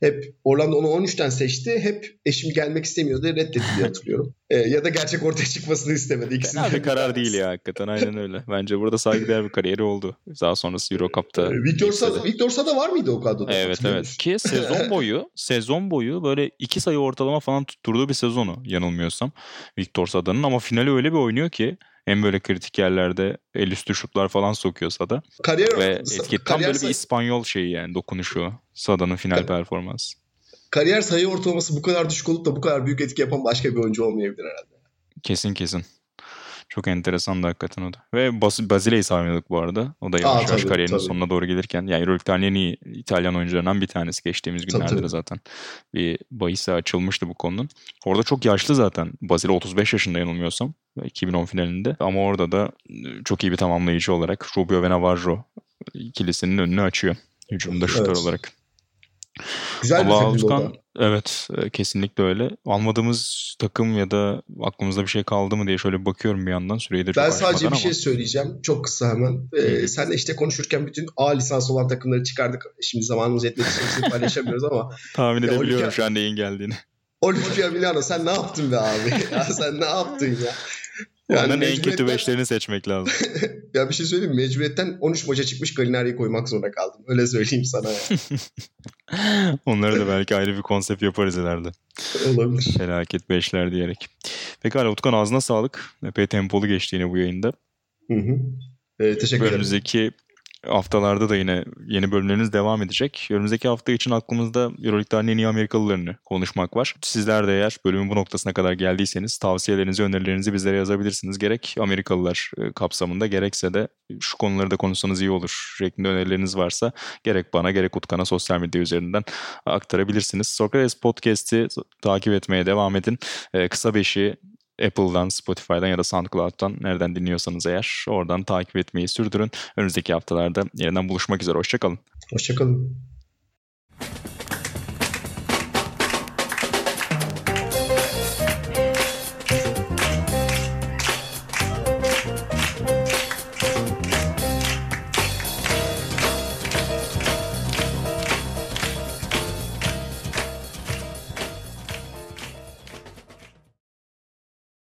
Hep Orlando onu 13'ten seçti. Hep eşim gelmek istemiyor diye reddetti diye hatırlıyorum. Ee, ya da gerçek ortaya çıkmasını istemedi. İkisinden Fena bir karar değil ya hakikaten aynen öyle. Bence burada saygıdeğer bir kariyeri oldu. Daha sonrası Euro Cup'ta. Ee, Victor Sada, Victor Sada var mıydı o kadroda? Evet evet. Ki sezon boyu sezon boyu böyle iki sayı ortalama falan tutturduğu bir sezonu yanılmıyorsam Victor Sada'nın ama finali öyle bir oynuyor ki hem böyle kritik yerlerde el üstü şutlar falan sokuyor Sada Kariyer, ve etki tam kariyer, böyle bir İspanyol şeyi yani dokunuşu Sada'nın final Tabii. performansı. kariyer sayı ortalaması bu kadar düşük olup da bu kadar büyük etki yapan başka bir oyuncu olmayabilir herhalde. Kesin kesin. Çok enteresan da hakikaten o da. Ve Bas Basile'yi saymıyorduk bu arada. O da yavaş Aa, yavaş tabii, kariyerinin tabii. sonuna doğru gelirken. Yani Euroleague tarihinin en iyi İtalyan oyuncularından bir tanesi geçtiğimiz Tabii, günlerde de tabii. zaten. Bir bahise açılmıştı bu konunun. Orada çok yaşlı zaten. Basile 35 yaşında yanılmıyorsam. 2010 finalinde. Ama orada da e, çok iyi bir tamamlayıcı olarak Rubio ve Navarro ikilisinin önünü açıyor. Hücumda şutör Evet. olarak. Güzel bir o da. Utkan, evet e, kesinlikle öyle. Almadığımız takım ya da aklımızda bir şey kaldı mı diye şöyle bakıyorum bir yandan. Süreyi de çok Ben sadece bir ama. şey söyleyeceğim. Çok kısa hemen. Ee, sen işte konuşurken bütün A lisans olan takımları çıkardık. Şimdi zamanımız için hepsini paylaşamıyoruz ama Tahmin edebiliyorum Olimpia- şu an neyin geldiğini. Olimpia Milano sen ne yaptın be abi? ya sen ne yaptın ya? Onların en kötü beşlerini seçmek lazım. Ya bir şey söyleyeyim mi? Mecburiyetten 13 maça çıkmış Galinari'yi koymak zorunda kaldım. Öyle söyleyeyim sana ya. Onları da belki ayrı bir konsept yaparız ileride. Olabilir. Felaket beşler diyerek. Pekala Utkan ağzına sağlık. Epey tempolu geçti yine bu yayında. Hı hı. Ee, teşekkür ederim. Önümüzdeki haftalarda da yine yeni bölümleriniz devam edecek. Önümüzdeki hafta için aklımızda Euroleague tarihinin iyi Amerikalılarını konuşmak var. Sizler de eğer bölümün bu noktasına kadar geldiyseniz tavsiyelerinizi, önerilerinizi bizlere yazabilirsiniz. Gerek Amerikalılar e, kapsamında gerekse de şu konuları da konuşsanız iyi olur şeklinde önerileriniz varsa gerek bana gerek Utkan'a sosyal medya üzerinden aktarabilirsiniz. Sokrates Podcast'i takip etmeye devam edin. E, Kısa Beşi Apple'dan, Spotify'dan ya da SoundCloud'dan nereden dinliyorsanız eğer oradan takip etmeyi sürdürün. Önümüzdeki haftalarda yeniden buluşmak üzere. Hoşçakalın. Hoşçakalın.